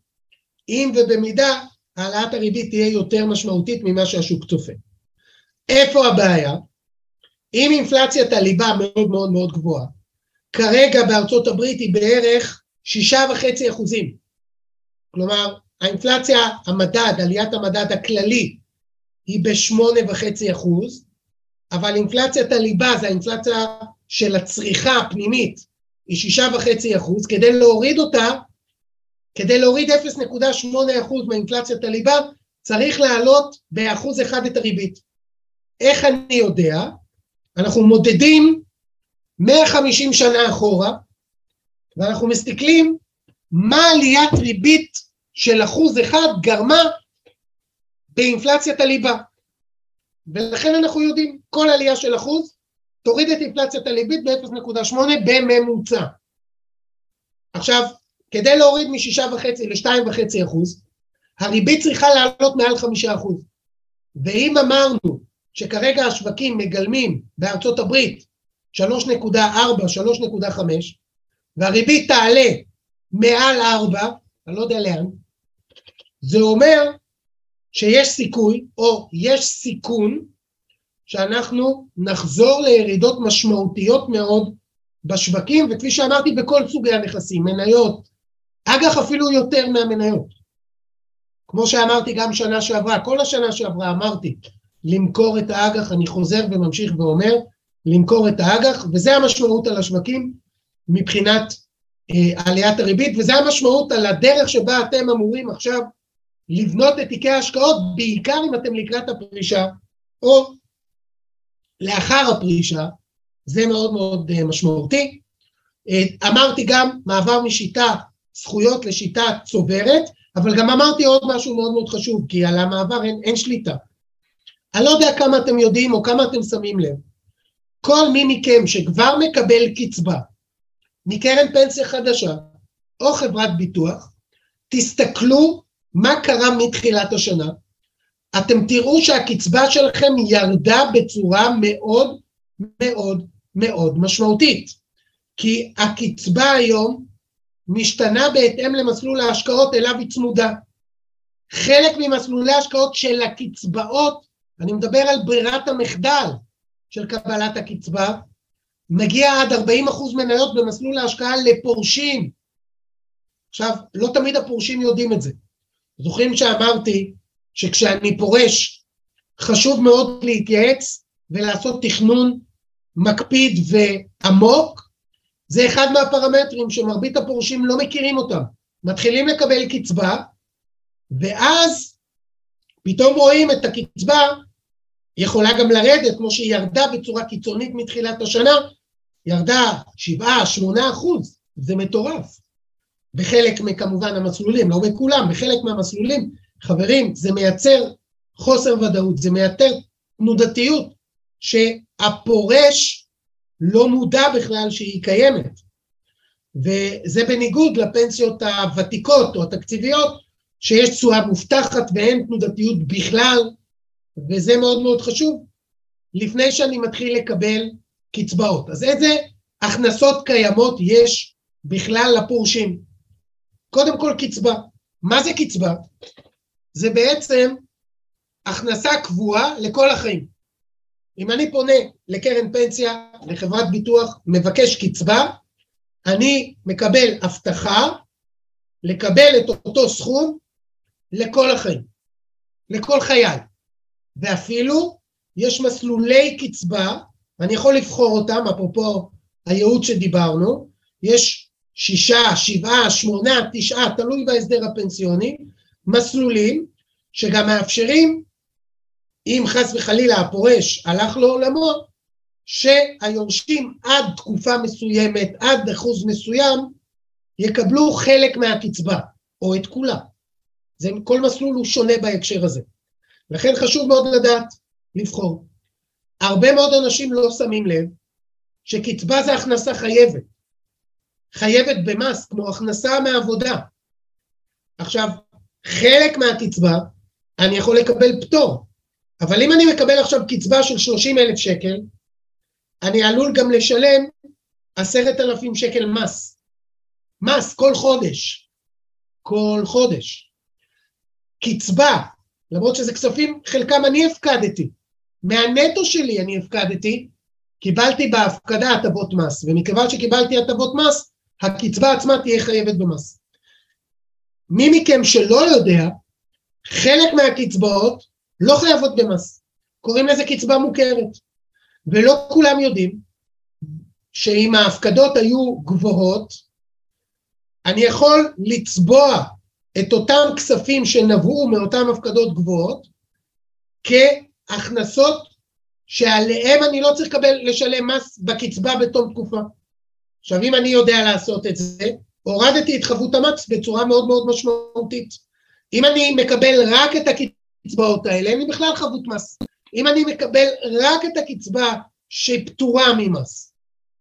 אם ובמידה העלאת הריבית תהיה יותר משמעותית ממה שהשוק צופה. איפה הבעיה? אם אינפלציית הליבה מאוד מאוד מאוד גבוהה, כרגע בארצות הברית היא בערך שישה וחצי אחוזים. כלומר, האינפלציה, המדד, עליית המדד הכללי, היא בשמונה וחצי אחוז, אבל אינפלציית הליבה, זה האינפלציה של הצריכה הפנימית, היא שישה וחצי אחוז, כדי להוריד אותה, כדי להוריד 0.8 אחוז מאינפלציית הליבה, צריך להעלות באחוז אחד את הריבית. איך אני יודע? אנחנו מודדים 150 שנה אחורה, ואנחנו מסתכלים מה עליית ריבית של אחוז אחד גרמה באינפלציית הליבה. ולכן אנחנו יודעים, כל עלייה של אחוז תוריד את אינפלציית הליבית ב-0.8 בממוצע. עכשיו, כדי להוריד מ-6.5 ל-2.5 אחוז, הריבית צריכה לעלות מעל 5 אחוז. ואם אמרנו שכרגע השווקים מגלמים בארצות הברית 3.4, 3.5, והריבית תעלה מעל 4, אני לא יודע לאן, זה אומר שיש סיכוי, או יש סיכון, שאנחנו נחזור לירידות משמעותיות מאוד בשווקים, וכפי שאמרתי, בכל סוגי הנכסים, מניות, אג"ח אפילו יותר מהמניות. כמו שאמרתי גם שנה שעברה, כל השנה שעברה אמרתי, למכור את האג"ח, אני חוזר וממשיך ואומר, למכור את האג"ח, וזה המשמעות על השווקים מבחינת אה, עליית הריבית, וזה המשמעות על הדרך שבה אתם אמורים עכשיו לבנות את תיקי ההשקעות, בעיקר אם אתם לקראת הפרישה, או לאחר הפרישה, זה מאוד מאוד אה, משמעותי. אה, אמרתי גם מעבר משיטה זכויות לשיטה צוברת, אבל גם אמרתי עוד משהו מאוד מאוד חשוב, כי על המעבר אין, אין שליטה. אני לא יודע כמה אתם יודעים או כמה אתם שמים לב. כל מי מכם שכבר מקבל קצבה מקרן פנסיה חדשה או חברת ביטוח, תסתכלו מה קרה מתחילת השנה, אתם תראו שהקצבה שלכם ירדה בצורה מאוד מאוד מאוד משמעותית. כי הקצבה היום משתנה בהתאם למסלול ההשקעות אליו היא צמודה. חלק ממסלולי ההשקעות של הקצבאות, אני מדבר על ברירת המחדל של קבלת הקצבה, מגיע עד 40% מניות במסלול ההשקעה לפורשים. עכשיו, לא תמיד הפורשים יודעים את זה. זוכרים שאמרתי שכשאני פורש חשוב מאוד להתייעץ ולעשות תכנון מקפיד ועמוק, זה אחד מהפרמטרים שמרבית הפורשים לא מכירים אותם. מתחילים לקבל קצבה, ואז פתאום רואים את הקצבה יכולה גם לרדת, כמו שהיא ירדה בצורה קיצונית מתחילת השנה, ירדה 7-8 אחוז, זה מטורף. בחלק מכמובן המסלולים, לא בכולם, בחלק מהמסלולים, חברים, זה מייצר חוסר ודאות, זה מייצר תנודתיות שהפורש לא מודע בכלל שהיא קיימת. וזה בניגוד לפנסיות הוותיקות או התקציביות, שיש תשואה מובטחת ואין תנודתיות בכלל, וזה מאוד מאוד חשוב, לפני שאני מתחיל לקבל קצבאות. אז איזה הכנסות קיימות יש בכלל לפורשים? קודם כל קצבה. מה זה קצבה? זה בעצם הכנסה קבועה לכל החיים. אם אני פונה לקרן פנסיה, לחברת ביטוח, מבקש קצבה, אני מקבל הבטחה לקבל את אותו סכום לכל החיים, לכל חיי. ואפילו יש מסלולי קצבה, ואני יכול לבחור אותם, אפרופו הייעוד שדיברנו, יש שישה, שבעה, שמונה, תשעה, תלוי בהסדר הפנסיוני, מסלולים שגם מאפשרים, אם חס וחלילה הפורש הלך לעולמו, שהיורשים עד תקופה מסוימת, עד אחוז מסוים, יקבלו חלק מהקצבה, או את כולה. זה, כל מסלול הוא שונה בהקשר הזה. לכן חשוב מאוד לדעת לבחור. הרבה מאוד אנשים לא שמים לב שקצבה זה הכנסה חייבת. חייבת במס, כמו הכנסה מעבודה. עכשיו, חלק מהקצבה אני יכול לקבל פטור, אבל אם אני מקבל עכשיו קצבה של 30 אלף שקל, אני עלול גם לשלם עשרת אלפים שקל מס. מס כל חודש. כל חודש. קצבה, למרות שזה כספים, חלקם אני הפקדתי. מהנטו שלי אני הפקדתי, קיבלתי בהפקדה הטבות מס, ומכיוון שקיבלתי הטבות מס, הקצבה עצמה תהיה חייבת במס. מי מכם שלא יודע, חלק מהקצבאות לא חייבות במס, קוראים לזה קצבה מוכרת, ולא כולם יודעים שאם ההפקדות היו גבוהות, אני יכול לצבוע את אותם כספים שנבעו מאותן הפקדות גבוהות כהכנסות שעליהם אני לא צריך לקבל, לשלם מס בקצבה בתום תקופה. עכשיו אם אני יודע לעשות את זה, הורדתי את חבות המס בצורה מאוד מאוד משמעותית. אם אני מקבל רק את הקצבאות האלה, אין לי בכלל חבות מס. אם אני מקבל רק את הקצבה שפטורה ממס,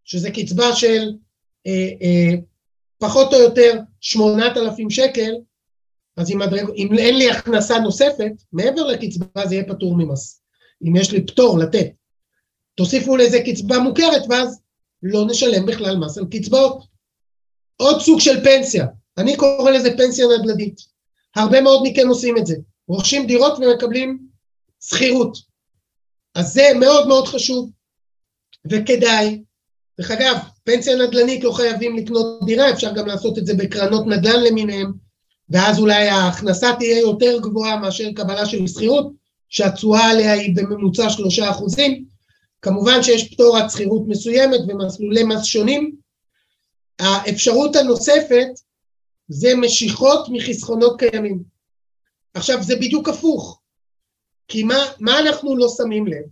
שזה קצבה של אה, אה, פחות או יותר שמונת אלפים שקל, אז אם, הדרג, אם אין לי הכנסה נוספת, מעבר לקצבה זה יהיה פטור ממס. אם יש לי פטור לתת. תוסיפו לזה קצבה מוכרת, ואז לא נשלם בכלל מס על קצבאות. עוד סוג של פנסיה, אני קורא לזה פנסיה נדל"נית. הרבה מאוד מכם עושים את זה. רוכשים דירות ומקבלים שכירות. אז זה מאוד מאוד חשוב, וכדאי. דרך אגב, פנסיה נדל"נית לא חייבים לקנות דירה, אפשר גם לעשות את זה בקרנות נדל"ן למיניהם, ואז אולי ההכנסה תהיה יותר גבוהה מאשר קבלה של שכירות, שהתשואה עליה היא בממוצע שלושה אחוזים. כמובן שיש פטור עד שכירות מסוימת ומסלולי מס שונים. האפשרות הנוספת זה משיכות מחסכונות קיימים. עכשיו זה בדיוק הפוך, כי מה, מה אנחנו לא שמים לב?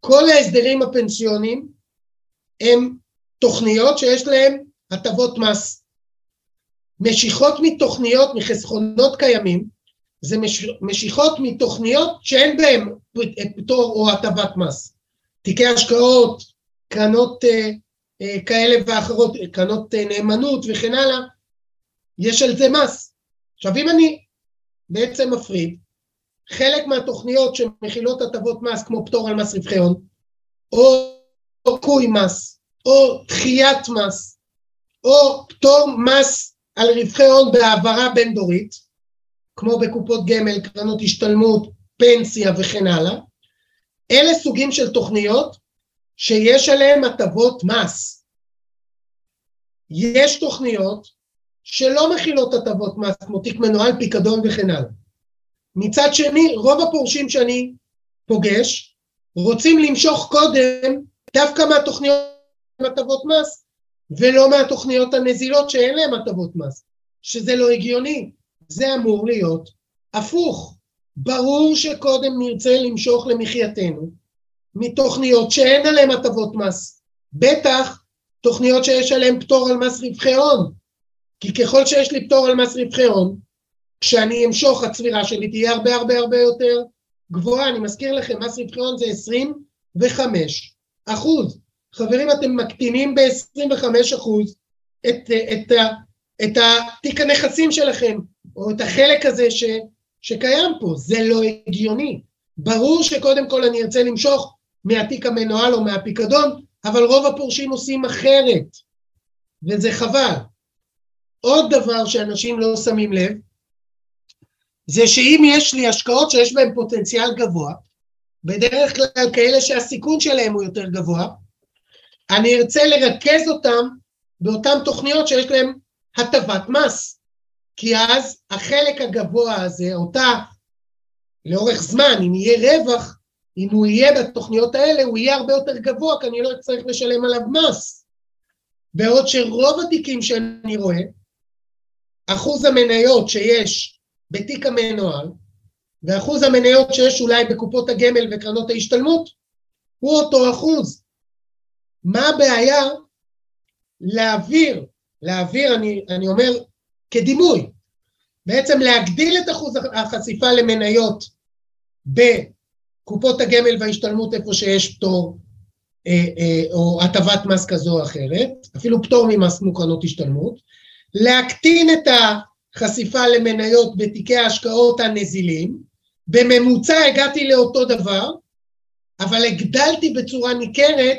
כל ההסדרים הפנסיוניים הם תוכניות שיש להן הטבות מס. משיכות מתוכניות, מחסכונות קיימים, זה מש, משיכות מתוכניות שאין בהן פטור או הטבת מס. תיקי השקעות, קרנות אה, אה, כאלה ואחרות, קרנות אה, נאמנות וכן הלאה, יש על זה מס. עכשיו אם אני בעצם מפריד, חלק מהתוכניות שמכילות הטבות מס כמו פטור על מס רווחי הון, או קוי מס, או דחיית מס, או פטור מס על רווחי הון בהעברה בין דורית, כמו בקופות גמל, קרנות השתלמות, פנסיה וכן הלאה, אלה סוגים של תוכניות שיש עליהן הטבות מס. יש תוכניות שלא מכילות הטבות מס, כמו תיק מנוהל, פיקדון וכן הלאה. מצד שני, רוב הפורשים שאני פוגש רוצים למשוך קודם דווקא מהתוכניות עם הטבות מס, ולא מהתוכניות הנזילות שאין להן הטבות מס, שזה לא הגיוני. זה אמור להיות הפוך. ברור שקודם נרצה למשוך למחייתנו מתוכניות שאין עליהן הטבות מס, בטח תוכניות שיש עליהן פטור על מס רווחי הון, כי ככל שיש לי פטור על מס רווחי הון, כשאני אמשוך הצבירה שלי תהיה הרבה הרבה הרבה יותר גבוהה, אני מזכיר לכם, מס רווחי הון זה 25 אחוז. חברים, אתם מקטינים ב-25 אחוז את, את, את, את תיק הנכסים שלכם, או את החלק הזה ש, שקיים פה, זה לא הגיוני. ברור שקודם כל אני ארצה למשוך מהתיק המנוהל או מהפיקדון, אבל רוב הפורשים עושים אחרת, וזה חבל. עוד דבר שאנשים לא שמים לב, זה שאם יש לי השקעות שיש בהן פוטנציאל גבוה, בדרך כלל כאלה שהסיכון שלהם הוא יותר גבוה, אני ארצה לרכז אותם באותן תוכניות שיש להן הטבת מס, כי אז החלק הגבוה הזה, אותה לאורך זמן, אם יהיה רווח, אם הוא יהיה בתוכניות האלה, הוא יהיה הרבה יותר גבוה, כי אני לא אצטרך לשלם עליו מס. בעוד שרוב התיקים שאני רואה, אחוז המניות שיש בתיק המנוהל, ואחוז המניות שיש אולי בקופות הגמל וקרנות ההשתלמות, הוא אותו אחוז. מה הבעיה להעביר, להעביר, אני, אני אומר כדימוי, בעצם להגדיל את אחוז החשיפה למניות בקופות הגמל וההשתלמות איפה שיש פטור אה, אה, או הטבת מס כזו או אחרת, אפילו פטור ממס מוקרנות השתלמות, להקטין את החשיפה למניות בתיקי ההשקעות הנזילים, בממוצע הגעתי לאותו דבר, אבל הגדלתי בצורה ניכרת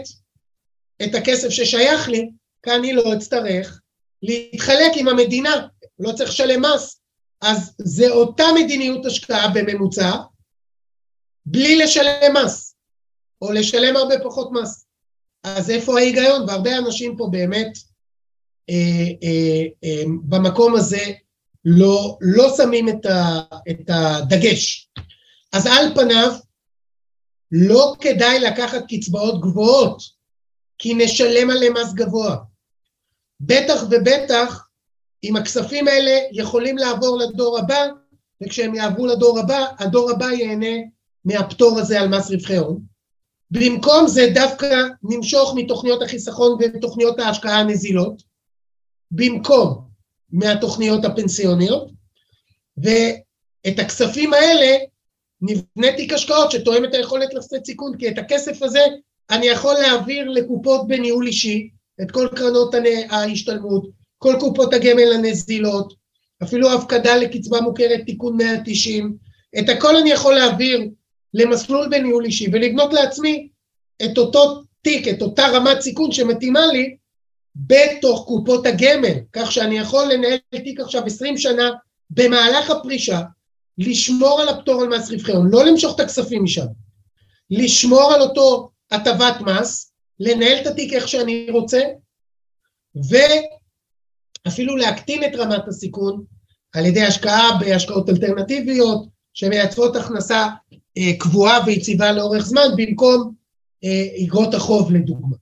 את הכסף ששייך לי, כי אני לא אצטרך להתחלק עם המדינה, לא צריך לשלם מס. אז זה אותה מדיניות השקעה בממוצע, בלי לשלם מס, או לשלם הרבה פחות מס. אז איפה ההיגיון? והרבה אנשים פה באמת במקום הזה לא, לא שמים את, ה, את הדגש. אז על פניו לא כדאי לקחת קצבאות גבוהות, כי נשלם עליהם מס גבוה. בטח ובטח אם הכספים האלה יכולים לעבור לדור הבא, וכשהם יעברו לדור הבא, הדור הבא ייהנה מהפטור הזה על מס רווחי הון. במקום זה דווקא נמשוך מתוכניות החיסכון ותוכניות ההשקעה הנזילות, במקום מהתוכניות הפנסיוניות, ואת הכספים האלה נבנה תיק השקעות שתואם את היכולת לשאת סיכון, כי את הכסף הזה אני יכול להעביר לקופות בניהול אישי, את כל קרנות ההשתלמות, כל קופות הגמל הנזילות, אפילו הפקדה לקצבה מוכרת תיקון 190, את הכל אני יכול להעביר למסלול בניהול אישי ולבנות לעצמי את אותו תיק, את אותה רמת סיכון שמתאימה לי בתוך קופות הגמל, כך שאני יכול לנהל תיק עכשיו 20 שנה במהלך הפרישה, לשמור על הפטור על מס רווחי הון, לא למשוך את הכספים משם, לשמור על אותו הטבת מס, לנהל את התיק איך שאני רוצה, ואפילו להקטין את רמת הסיכון על ידי השקעה בהשקעות אלטרנטיביות שמייצרות הכנסה אה, קבועה ויציבה לאורך זמן במקום איגרות אה, החוב לדוגמה.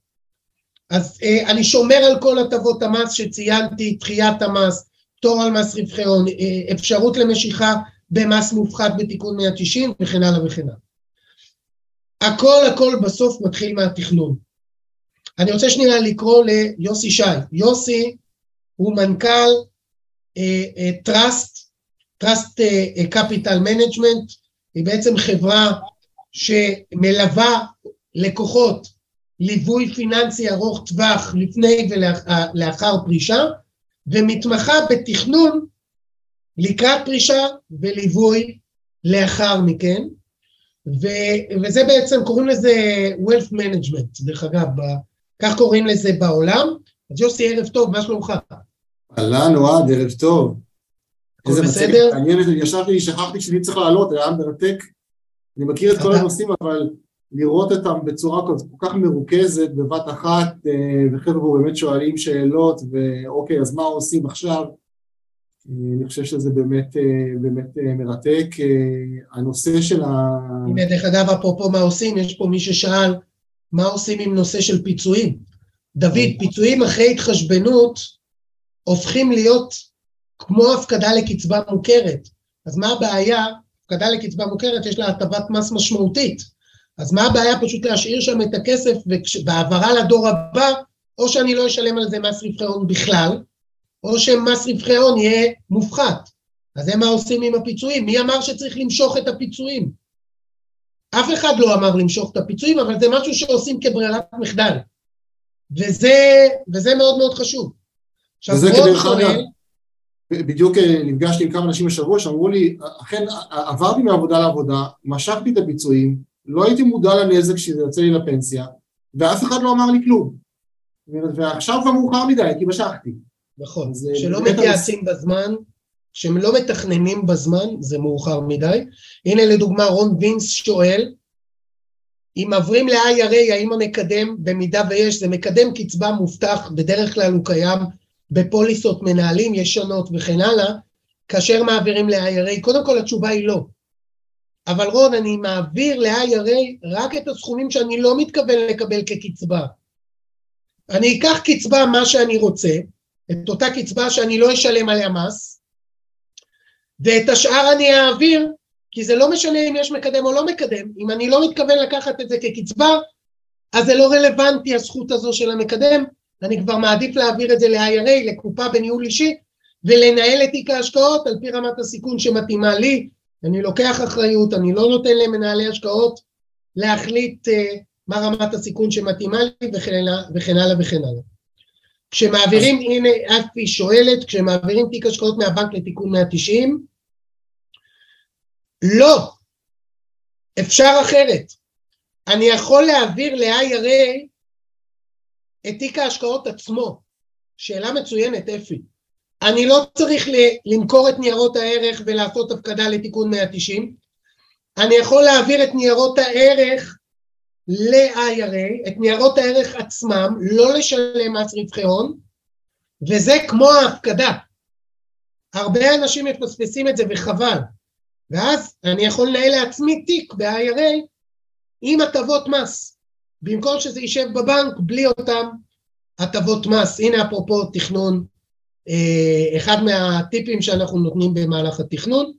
אז אה, אני שומר על כל הטבות המס שציינתי, דחיית המס, פטור על מס רווחי הון, אפשרות למשיכה במס מופחת בתיקון 190 וכן הלאה וכן הלאה. הכל הכל בסוף מתחיל מהתכנון. אני רוצה שנייה לקרוא ליוסי שי. יוסי הוא מנכ"ל Trust, Trust Capital Management, היא בעצם חברה שמלווה לקוחות ליווי פיננסי ארוך טווח לפני ולאחר פרישה, ומתמחה בתכנון לקראת פרישה וליווי לאחר מכן, ו- וזה בעצם, קוראים לזה Wealth Management, דרך אגב, ב- כך קוראים לזה בעולם. אז יוסי, ערב טוב, מה שלומך? אהלן, אוהד, ערב טוב. הכל בסדר? מעניין, ישבתי, שכחתי שאני צריך לעלות, היה מרתק. אני מכיר את כל הנושאים, אבל לראות אותם בצורה כל כך מרוכזת בבת אחת, אה, וחבר'ה באמת שואלים שאלות, ואוקיי, אז מה עושים עכשיו? אה, אני חושב שזה באמת, אה, באמת מרתק. הנושא של ה... הנה, דרך אגב, אפרופו מה עושים, יש פה מי ששאל מה עושים עם נושא של פיצויים. דוד, פיצויים אחרי התחשבנות הופכים להיות כמו הפקדה לקצבה מוכרת. אז מה הבעיה? הפקדה לקצבה מוכרת יש לה הטבת מס משמעותית. אז מה הבעיה פשוט להשאיר שם את הכסף בהעברה לדור הבא, או שאני לא אשלם על זה מס רווחי הון בכלל, או שמס רווחי הון יהיה מופחת. אז זה מה עושים עם הפיצויים. מי אמר שצריך למשוך את הפיצויים? אף אחד לא אמר למשוך את הפיצויים, אבל זה משהו שעושים כברירת מחדל. וזה, וזה מאוד מאוד חשוב. עכשיו, וזה כדרך אגב, בדיוק אה, נפגשתי עם כמה אנשים בשבוע שאמרו לי, אכן עברתי מעבודה לעבודה, משכתי את הפיצויים, לא הייתי מודע לנזק שזה יוצא לי לפנסיה, ואף אחד לא אמר לי כלום. ועכשיו כבר מאוחר מדי, כי משכתי. נכון, כשלא מתייעצים בזמן, כשהם לא מתכננים בזמן, זה מאוחר מדי. הנה לדוגמה רון וינס שואל, אם עוברים ל-IRA, האם המקדם, במידה ויש, זה מקדם קצבה מובטח, בדרך כלל הוא קיים בפוליסות מנהלים ישנות וכן הלאה, כאשר מעבירים ל-IRA? קודם כל התשובה היא לא. אבל רון, אני מעביר ל-IRA רק את הסכומים שאני לא מתכוון לקבל כקצבה. אני אקח קצבה מה שאני רוצה, את אותה קצבה שאני לא אשלם עליה מס, ואת השאר אני אעביר, כי זה לא משנה אם יש מקדם או לא מקדם, אם אני לא מתכוון לקחת את זה כקצבה, אז זה לא רלוונטי הזכות הזו של המקדם, אני כבר מעדיף להעביר את זה ל-IRA, לקופה בניהול אישי, ולנהל את תיק ההשקעות על פי רמת הסיכון שמתאימה לי, אני לוקח אחריות, אני לא נותן למנהלי השקעות להחליט uh, מה רמת הסיכון שמתאימה לי וכן הלאה וכן הלאה. כשמעבירים, אז... הנה אפי שואלת, כשמעבירים תיק השקעות מהבנק לתיקון 190, לא, אפשר אחרת. אני יכול להעביר ל-IRA את תיק ההשקעות עצמו. שאלה מצוינת, אפי. אני לא צריך למכור את ניירות הערך ולעשות הפקדה לתיקון 190, אני יכול להעביר את ניירות הערך ל-IRA, את ניירות הערך עצמם, לא לשלם מס רווחי הון, וזה כמו ההפקדה. הרבה אנשים מפספסים את זה וחבל. ואז אני יכול לנהל לעצמי תיק ב-IRA עם הטבות מס, במקום שזה יישב בבנק בלי אותם הטבות מס. הנה אפרופו תכנון, אחד מהטיפים שאנחנו נותנים במהלך התכנון.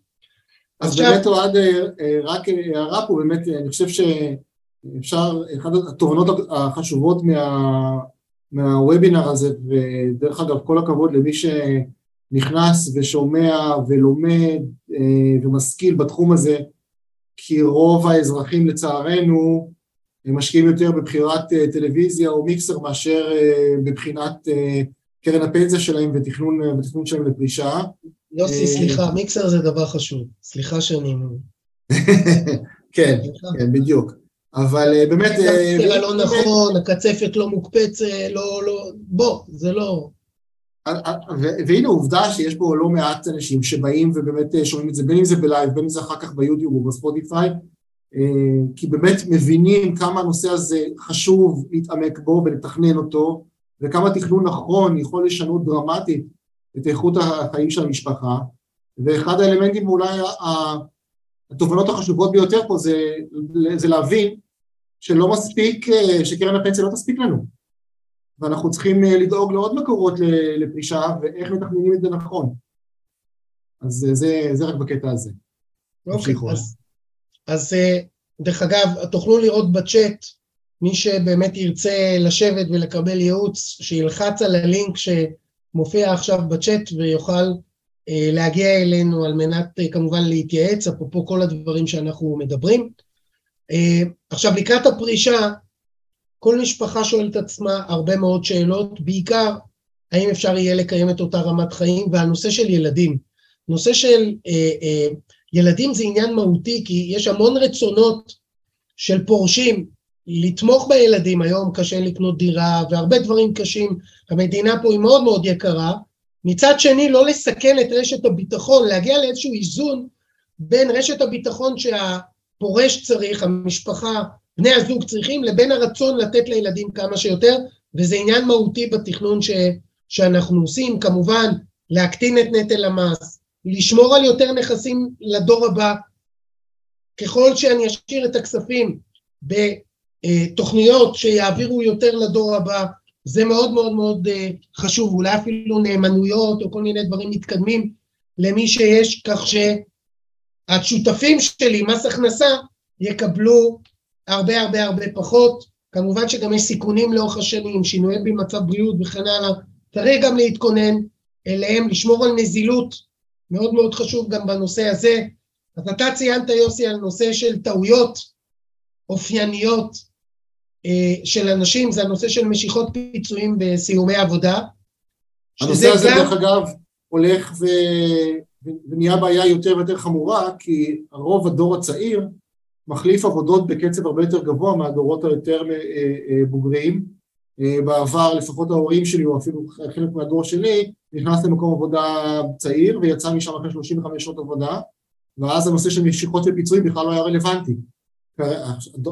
אז עכשיו... באמת אוהד, אה, רק הערה פה, באמת, אני חושב שאפשר, אחת התובנות החשובות מה, מהוובינר הזה, ודרך אגב, כל הכבוד למי שנכנס ושומע ולומד אה, ומשכיל בתחום הזה, כי רוב האזרחים לצערנו משקיעים יותר בבחירת טלוויזיה או מיקסר מאשר בבחינת קרן הפנסיה שלהם ותכנון, ותכנון שלהם לפרישה. יוסי, סליחה, מיקסר זה דבר חשוב. סליחה שאני... *laughs* כן, כן, בדיוק. אבל אה, באמת... זה לא נכון, הקצפת לא מוקפצת, לא, לא, בוא, זה לא... והנה עובדה שיש פה לא מעט אנשים שבאים ובאמת אה, שומעים את זה, בין אם זה בלייב, בין אם זה אחר כך ביוטיוב או בספוטיפיי, אה, כי באמת מבינים כמה הנושא הזה חשוב להתעמק בו ולתכנן אותו, וכמה תכנון נכון יכול לשנות דרמטית את איכות החיים של המשפחה, ואחד האלמנטים אולי התובנות החשובות ביותר פה זה, זה להבין שלא מספיק, שקרן הפנסיה לא תספיק לנו, ואנחנו צריכים לדאוג לעוד מקורות לפרישה ואיך מתכננים את זה נכון. אז זה, זה רק בקטע הזה. אוקיי, אז, אז דרך אגב, תוכלו לראות בצ'אט מי שבאמת ירצה לשבת ולקבל ייעוץ, שילחץ על הלינק שמופיע עכשיו בצ'אט ויוכל אה, להגיע אלינו על מנת אה, כמובן להתייעץ, אפרופו כל הדברים שאנחנו מדברים. אה, עכשיו, לקראת הפרישה, כל משפחה שואלת עצמה הרבה מאוד שאלות, בעיקר האם אפשר יהיה לקיים את אותה רמת חיים, והנושא של ילדים. נושא של אה, אה, ילדים זה עניין מהותי, כי יש המון רצונות של פורשים לתמוך בילדים, היום קשה לקנות דירה והרבה דברים קשים, המדינה פה היא מאוד מאוד יקרה, מצד שני לא לסכן את רשת הביטחון, להגיע לאיזשהו איזון בין רשת הביטחון שהפורש צריך, המשפחה, בני הזוג צריכים, לבין הרצון לתת לילדים כמה שיותר, וזה עניין מהותי בתכנון ש, שאנחנו עושים, כמובן להקטין את נטל המס, לשמור על יותר נכסים לדור הבא, ככל שאני אשאיר את הכספים ב... אה, תוכניות שיעבירו יותר לדור הבא, זה מאוד מאוד מאוד אה, חשוב, אולי אפילו נאמנויות או כל מיני דברים מתקדמים למי שיש, כך שהשותפים שלי, מס הכנסה, יקבלו הרבה הרבה הרבה פחות. כמובן שגם יש סיכונים לאורך השנים, שינויים במצב בריאות וכן הלאה, צריך גם להתכונן אליהם, לשמור על נזילות, מאוד מאוד חשוב גם בנושא הזה. אז אתה ציינת, יוסי, על נושא של טעויות אופייניות של אנשים זה הנושא של משיכות פיצויים בסיומי עבודה. הנושא הזה גם... דרך אגב הולך ו... ונהיה בעיה יותר ויותר חמורה כי רוב הדור הצעיר מחליף עבודות בקצב הרבה יותר גבוה מהדורות היותר אה, אה, בוגרים. בעבר לפחות ההורים שלי או אפילו חלק מהדור שלי נכנס למקום עבודה צעיר ויצא משם אחרי 35 שעות עבודה ואז הנושא של משיכות ופיצויים בכלל לא היה רלוונטי.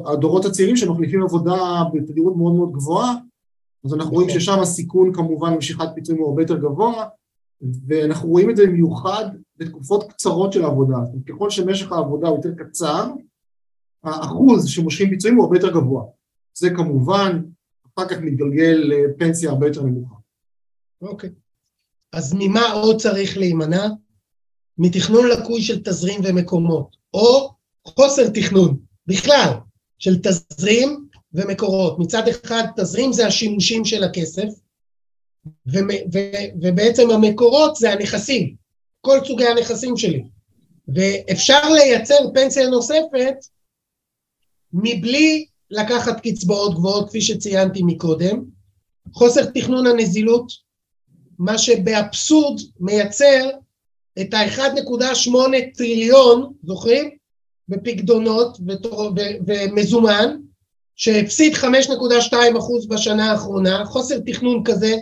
הדורות הצעירים שמחליפים עבודה בתדירות מאוד מאוד גבוהה, אז אנחנו רואים נכון. ששם הסיכון כמובן למשיכת פיצויים הוא הרבה יותר גבוה, ואנחנו רואים את זה במיוחד בתקופות קצרות של העבודה. ככל שמשך העבודה הוא יותר קצר, האחוז שמושכים פיצויים הוא הרבה יותר גבוה. זה כמובן אחר כך מתגלגל לפנסיה הרבה יותר נמוכה. אוקיי. אז ממה עוד צריך להימנע? מתכנון לקוי של תזרים ומקומות, או חוסר תכנון. בכלל, של תזרים ומקורות. מצד אחד, תזרים זה השימושים של הכסף, ו- ו- ובעצם המקורות זה הנכסים, כל סוגי הנכסים שלי. ואפשר לייצר פנסיה נוספת מבלי לקחת קצבאות גבוהות, כפי שציינתי מקודם. חוסר תכנון הנזילות, מה שבאבסורד מייצר את ה-1.8 טריליון, זוכרים? בפקדונות ומזומן, שהפסיד 5.2% בשנה האחרונה, חוסר תכנון כזה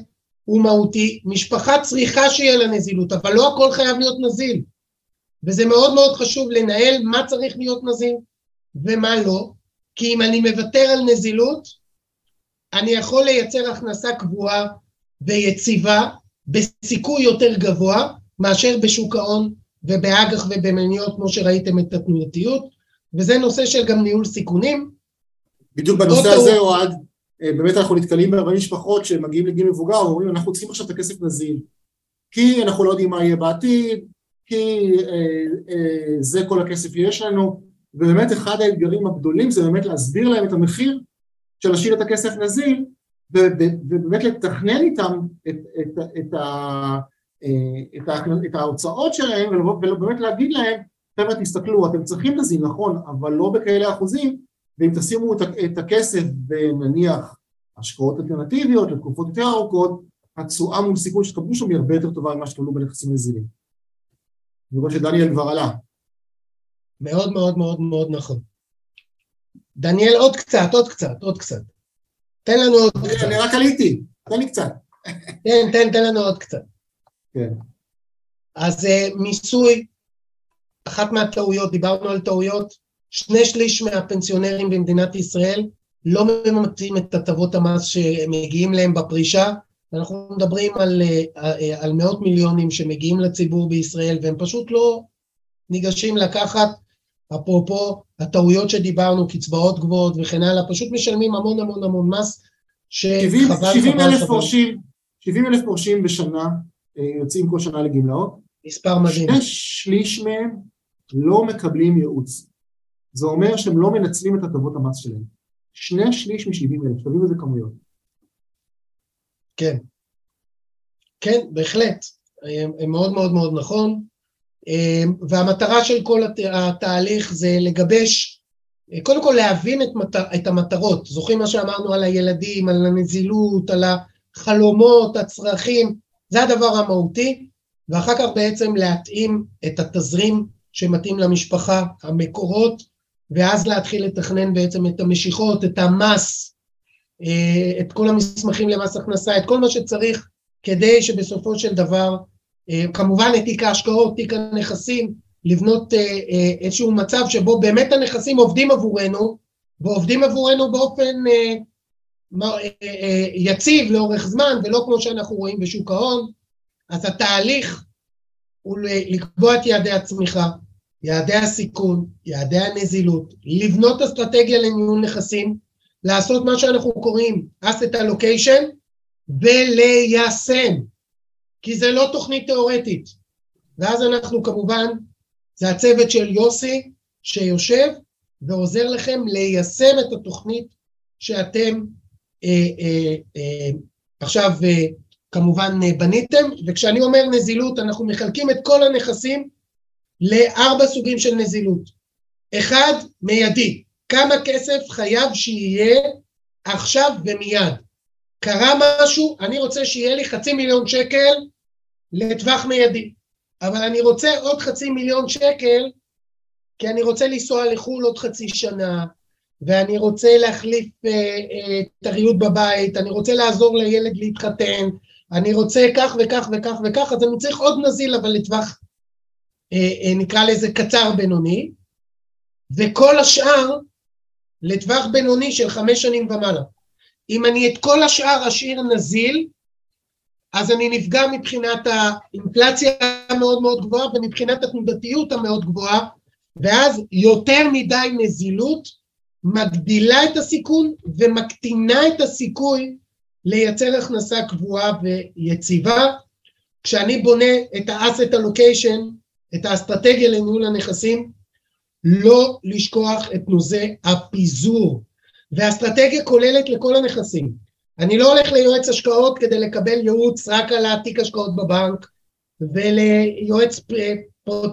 הוא מהותי, משפחה צריכה שיהיה לה נזילות, אבל לא הכל חייב להיות נזיל, וזה מאוד מאוד חשוב לנהל מה צריך להיות נזיל ומה לא, כי אם אני מוותר על נזילות, אני יכול לייצר הכנסה קבועה ויציבה בסיכוי יותר גבוה מאשר בשוק ההון ובאג"ח ובמניות כמו שראיתם את התנועתיות, וזה נושא של גם ניהול סיכונים. בדיוק בנושא הזה, אוהד, אה, באמת אנחנו נתקלים בהרבה משפחות שמגיעים לגיל מבוגר ואומרים אנחנו צריכים עכשיו את הכסף נזיל כי אנחנו לא יודעים מה יהיה בעתיד, כי אה, אה, זה כל הכסף שיש לנו. ובאמת אחד האתגרים הגדולים זה באמת להסביר להם את המחיר של להשאיר את הכסף נזיל ובאמת לתכנן איתם את, את, את, את, את ההוצאות שלהם ובאמת להגיד להם חבר'ה תסתכלו אתם צריכים נזיל נכון אבל לא בכאלה אחוזים ואם תשימו את הכסף בנניח השקעות אלטרנטיביות לתקופות יותר ארוכות התשואה מול סיכון שתקבלו שם היא הרבה יותר טובה ממה שתקבלו בנכסים נזילים. אני רואה שדניאל כבר עלה. מאוד מאוד מאוד מאוד נכון. דניאל, עוד קצת, עוד קצת, עוד קצת. תן לנו עוד קצת. אני רק עליתי, תן לי קצת. תן, תן, תן לנו עוד קצת. כן. אז אה, מיסוי, אחת מהטעויות, דיברנו על טעויות, שני שליש מהפנסיונרים במדינת ישראל לא ממצים את הטבות המס שמגיעים להם בפרישה, אנחנו מדברים על, אה, על מאות מיליונים שמגיעים לציבור בישראל והם פשוט לא ניגשים לקחת, אפרופו הטעויות שדיברנו, קצבאות גבוהות וכן הלאה, פשוט משלמים המון המון המון מס שחבל 70 אלף פורשים, 70 אלף פורשים בשנה אה, יוצאים כל שנה לגמלאות. מספר מדהים. שני שליש מהם לא מקבלים ייעוץ. זה אומר שהם לא מנצלים את הטבות המס שלהם. שני שליש מ-70 אלף, תבינו איזה כמויות. כן. כן, בהחלט. מאוד מאוד מאוד נכון. והמטרה של כל הת... התהליך זה לגבש, קודם כל להבין את, מטר... את המטרות. זוכרים מה שאמרנו על הילדים, על הנזילות, על החלומות, הצרכים, זה הדבר המהותי, ואחר כך בעצם להתאים את התזרים שמתאים למשפחה, המקורות, ואז להתחיל לתכנן בעצם את המשיכות, את המס, אה, את כל המסמכים למס הכנסה, את כל מה שצריך כדי שבסופו של דבר, אה, כמובן את תיק ההשקעות, תיק הנכסים, לבנות אה, איזשהו מצב שבו באמת הנכסים עובדים עבורנו, ועובדים עבורנו באופן יציב לאורך זמן, ולא כמו שאנחנו רואים בשוק ההון, אז התהליך הוא לקבוע את יעדי הצמיחה, יעדי הסיכון, יעדי הנזילות, לבנות אסטרטגיה לניהול נכסים, לעשות מה שאנחנו קוראים asset allocation וליישם, כי זה לא תוכנית תיאורטית. ואז אנחנו כמובן, זה הצוות של יוסי שיושב ועוזר לכם ליישם את התוכנית שאתם אה, אה, אה, עכשיו אה, כמובן אה, בניתם, וכשאני אומר נזילות אנחנו מחלקים את כל הנכסים לארבע סוגים של נזילות. אחד, מיידי, כמה כסף חייב שיהיה עכשיו ומיד. קרה משהו, אני רוצה שיהיה לי חצי מיליון שקל לטווח מיידי, אבל אני רוצה עוד חצי מיליון שקל כי אני רוצה לנסוע לחו"ל עוד חצי שנה, ואני רוצה להחליף אה, אה, את הריהוט בבית, אני רוצה לעזור לילד להתחתן, אני רוצה כך וכך וכך וכך, אז אני צריך עוד נזיל אבל לטווח אה, נקרא לזה קצר בינוני, וכל השאר לטווח בינוני של חמש שנים ומעלה. אם אני את כל השאר אשאיר נזיל, אז אני נפגע מבחינת האינפלציה המאוד מאוד גבוהה ומבחינת התנודתיות המאוד גבוהה, ואז יותר מדי נזילות מגדילה את הסיכון ומקטינה את הסיכוי לייצר הכנסה קבועה ויציבה. כשאני בונה את ה-asset allocation את האסטרטגיה לניהול הנכסים, לא לשכוח את נושא הפיזור. ואסטרטגיה כוללת לכל הנכסים. אני לא הולך ליועץ השקעות כדי לקבל ייעוץ רק על התיק השקעות בבנק, וליועץ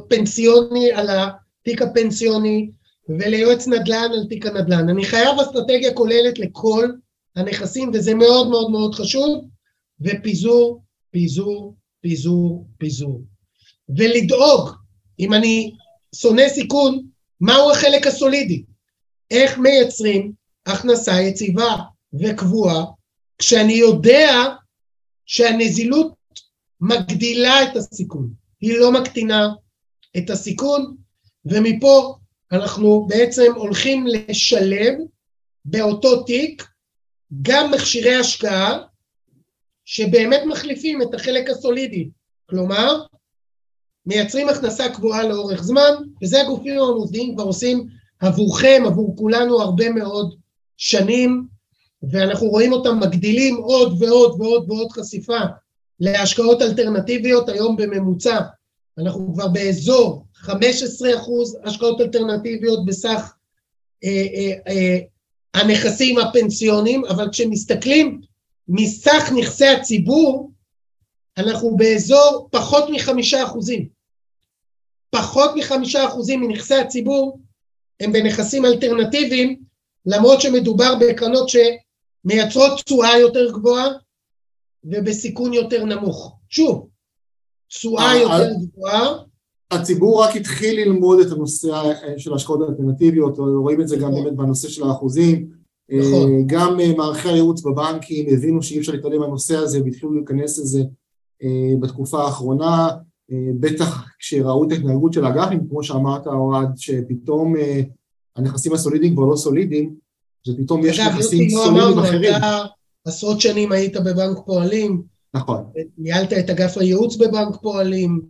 פנסיוני על התיק הפנסיוני וליועץ נדל"ן על תיק הנדל"ן. אני חייב אסטרטגיה כוללת לכל הנכסים וזה מאוד מאוד מאוד חשוב ופיזור, פיזור, פיזור, פיזור. ולדאוג, אם אני שונא סיכון, מהו החלק הסולידי? איך מייצרים הכנסה יציבה וקבועה כשאני יודע שהנזילות מגדילה את הסיכון, היא לא מקטינה את הסיכון, ומפה אנחנו בעצם הולכים לשלב באותו תיק גם מכשירי השקעה שבאמת מחליפים את החלק הסולידי, כלומר מייצרים הכנסה קבועה לאורך זמן, וזה הגופים המוסדיים כבר עושים עבורכם, עבור כולנו הרבה מאוד שנים, ואנחנו רואים אותם מגדילים עוד ועוד ועוד ועוד חשיפה להשקעות אלטרנטיביות, היום בממוצע אנחנו כבר באזור 15 אחוז השקעות אלטרנטיביות בסך אה, אה, אה, הנכסים הפנסיונים, אבל כשמסתכלים מסך נכסי הציבור, אנחנו באזור פחות מחמישה אחוזים. פחות מחמישה אחוזים מנכסי הציבור הם בנכסים אלטרנטיביים, למרות שמדובר בקרנות שמייצרות תשואה יותר גבוהה ובסיכון יותר נמוך. שוב, תשואה יותר גבוהה. הציבור רק התחיל ללמוד את הנושא של השקעות אלטרנטיביות, רואים את זה גם נכון. באמת בנושא של האחוזים. נכון. גם מערכי הייעוץ בבנקים הבינו שאי אפשר להתעלם מהנושא הזה והתחילו להיכנס לזה בתקופה האחרונה. בטח כשראו את ההתנהגות של האג"חים, כמו שאמרת אוהד, שפתאום הנכסים הסולידיים כבר לא סולידיים, ופתאום יש נכסים לא סולידיים אחרים. עשרות שנים היית בבנק פועלים. נכון. ניהלת את אגף הייעוץ בבנק פועלים.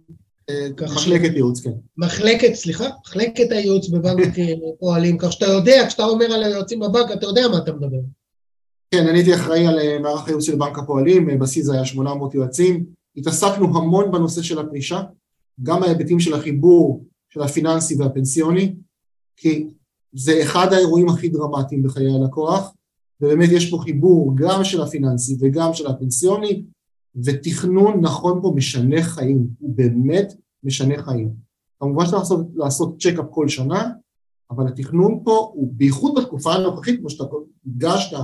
אה, מחלקת ייעוץ, כן. מחלקת, סליחה, מחלקת הייעוץ בבנק אה, פועלים, כך שאתה יודע, כשאתה אומר על היועצים בבנק, אתה יודע מה אתה מדבר. כן, אני הייתי אחראי על אה, מערך הייעוץ של בנק הפועלים, בסיס היה 800 יועצים, התעסקנו המון בנושא של הפרישה, גם בהיבטים של החיבור של הפיננסי והפנסיוני, כי זה אחד האירועים הכי דרמטיים בחיי הלקוח, ובאמת יש פה חיבור גם של הפיננסי וגם של הפנסיוני, ותכנון נכון פה משנה חיים, הוא באמת משנה חיים. כמובן שאתה לעשות, לעשות checkup כל שנה, אבל התכנון פה הוא בייחוד בתקופה הנוכחית, כמו שאתה הדגשת,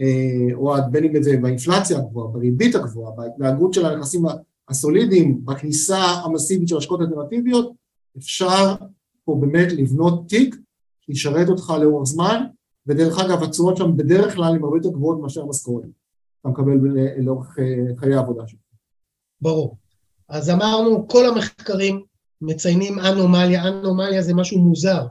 אה, או בין אם זה באינפלציה הגבוהה, בריבית הגבוהה, בהתנהגות של הנכסים הסולידיים, בכניסה המסיבית של השקעות אלטרנטיביות, אפשר פה באמת לבנות תיק שישרת אותך לאורך זמן, ודרך אגב התשואות שם בדרך כלל הן הרבה יותר גבוהות מאשר המשכורת אתה מקבל לאורך אה, חיי העבודה שלך. ברור. אז אמרנו, כל המחקרים מציינים אנומליה, אנומליה זה משהו מוזר,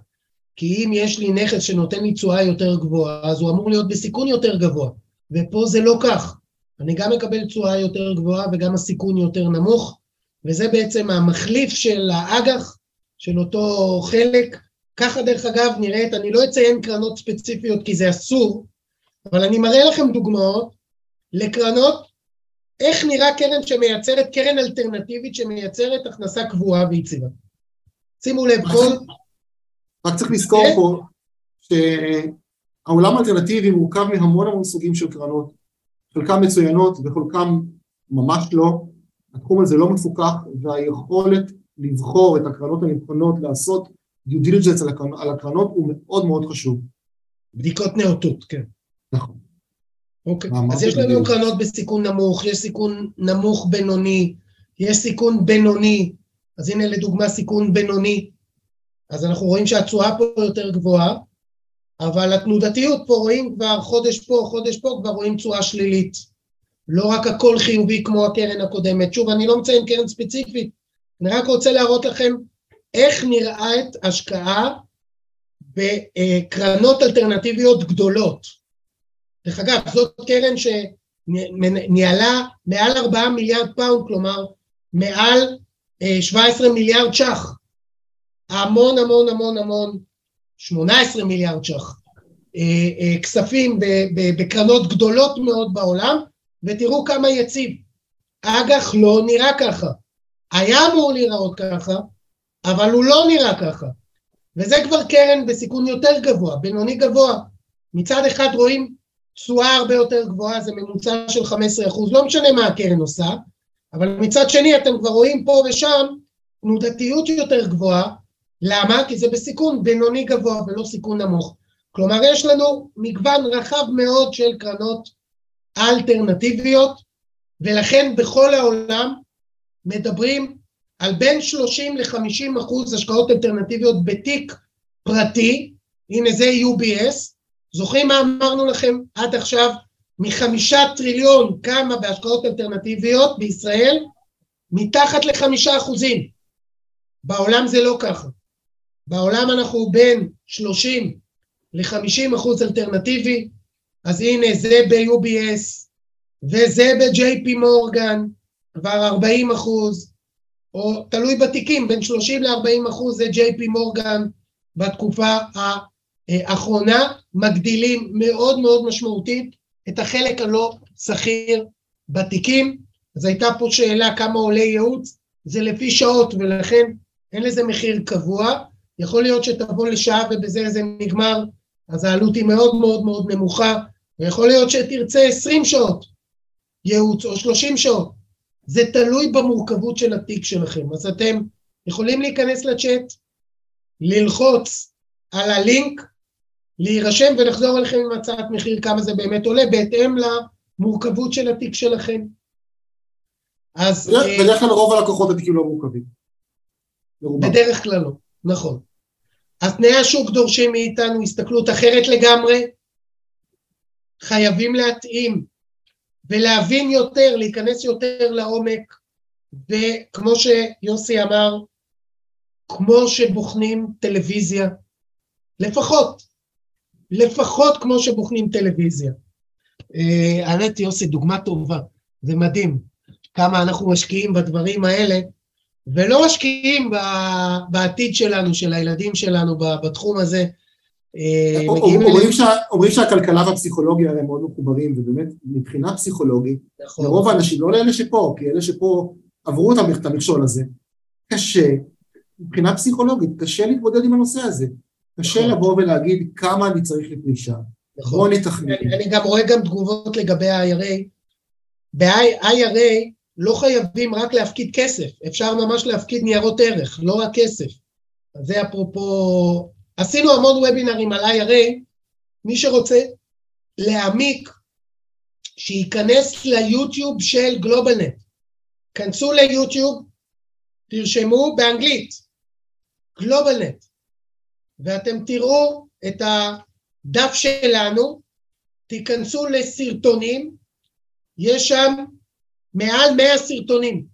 כי אם יש לי נכס שנותן לי תשואה יותר גבוהה, אז הוא אמור להיות בסיכון יותר גבוה, ופה זה לא כך. אני גם מקבל תשואה יותר גבוהה וגם הסיכון יותר נמוך, וזה בעצם המחליף של האג"ח, של אותו חלק. ככה דרך אגב נראית, אני לא אציין קרנות ספציפיות כי זה אסור, אבל אני מראה לכם דוגמאות לקרנות, איך נראה קרן שמייצרת, קרן אלטרנטיבית שמייצרת הכנסה קבועה ויציבה. שימו לב, כל... רק צריך לזכור כן? פה שהעולם האלטרנטיבי מורכב מהמון המון סוגים של קרנות, חלקם מצוינות וחלקם ממש לא, התחום הזה לא מפוקח והיכולת לבחור את הקרנות הנבחנות, לעשות due diligence על הקרנות הוא מאוד מאוד חשוב. בדיקות נאותות, כן. נכון. אוקיי, אז יש לנו קרנות בסיכון נמוך, יש סיכון נמוך בינוני, יש סיכון בינוני, אז הנה לדוגמה סיכון בינוני, אז אנחנו רואים שהתשואה פה יותר גבוהה, אבל התנודתיות פה רואים כבר חודש פה, חודש פה, כבר רואים תשואה שלילית. לא רק הכל חיובי כמו הקרן הקודמת. שוב, אני לא מציין קרן ספציפית, אני רק רוצה להראות לכם איך נראית השקעה בקרנות אלטרנטיביות גדולות. דרך אגב, זאת קרן שניהלה מעל 4 מיליארד פאונד, כלומר מעל 17 אה, מיליארד ש"ח. המון המון המון המון, 18 מיליארד ש"ח, אה, אה, כספים בקרנות גדולות מאוד בעולם, ותראו כמה יציב. אג"ח לא נראה ככה. היה אמור להיראות ככה, אבל הוא לא נראה ככה. וזה כבר קרן בסיכון יותר גבוה, בינוני גבוה. מצד אחד רואים תשואה הרבה יותר גבוהה, זה ממוצע של 15 אחוז, לא משנה מה הקרן עושה, אבל מצד שני אתם כבר רואים פה ושם תנודתיות יותר גבוהה, למה? כי זה בסיכון בינוני גבוה ולא סיכון נמוך. כלומר, יש לנו מגוון רחב מאוד של קרנות אלטרנטיביות, ולכן בכל העולם מדברים על בין 30 ל-50 אחוז השקעות אלטרנטיביות בתיק פרטי, הנה זה UBS, זוכרים מה אמרנו לכם עד עכשיו? מחמישה טריליון כמה בהשקעות אלטרנטיביות בישראל? מתחת לחמישה אחוזים. בעולם זה לא ככה. בעולם אנחנו בין 30 ל-50 אחוז אלטרנטיבי, אז הנה זה ב-UBS וזה ב-JP מורגן, כבר 40 אחוז, או תלוי בתיקים, בין 30 ל-40 אחוז זה JP מורגן בתקופה האחרונה, מגדילים מאוד מאוד משמעותית את החלק הלא שכיר בתיקים. אז הייתה פה שאלה כמה עולה ייעוץ, זה לפי שעות ולכן אין לזה מחיר קבוע. יכול להיות שתבוא לשעה ובזה זה נגמר, אז העלות היא מאוד מאוד מאוד נמוכה, ויכול להיות שתרצה 20 שעות ייעוץ או 30 שעות. זה תלוי במורכבות של התיק שלכם. אז אתם יכולים להיכנס לצ'אט, ללחוץ על הלינק, להירשם ונחזור אליכם עם הצעת מחיר כמה זה באמת עולה, בהתאם למורכבות של התיק שלכם. אז... בדרך כלל רוב הלקוחות התיקים לא מורכבים. בדרך כלל לא, נכון. אז תנאי השוק דורשים מאיתנו הסתכלות אחרת לגמרי, חייבים להתאים ולהבין יותר, להיכנס יותר לעומק, וכמו שיוסי אמר, כמו שבוחנים טלוויזיה, לפחות, לפחות כמו שבוחנים טלוויזיה. האמת, יוסי, דוגמה טובה, זה מדהים כמה אנחנו משקיעים בדברים האלה, ולא משקיעים בעתיד שלנו, של הילדים שלנו בתחום הזה. אה, אומרים שהכלכלה והפסיכולוגיה הם מאוד מחוברים, ובאמת מבחינה פסיכולוגית, נכון. לרוב האנשים, לא לאלה שפה, כי אלה שפה עברו את המכשול הזה, קשה, מבחינה פסיכולוגית, קשה להתמודד עם הנושא הזה. קשה נכון. לבוא ולהגיד כמה אני צריך לפרישה. נכון. בואו נתכנן. אני גם רואה גם תגובות לגבי ה-IRA. ב-IRA לא חייבים רק להפקיד כסף, אפשר ממש להפקיד ניירות ערך, לא רק כסף. אז זה אפרופו... עשינו המון וובינרים על IRA, מי שרוצה להעמיק, שייכנס ליוטיוב של גלובלנט. כנסו ליוטיוב, תרשמו באנגלית, גלובלנט, ואתם תראו את הדף שלנו, תיכנסו לסרטונים, יש שם מעל 100 סרטונים,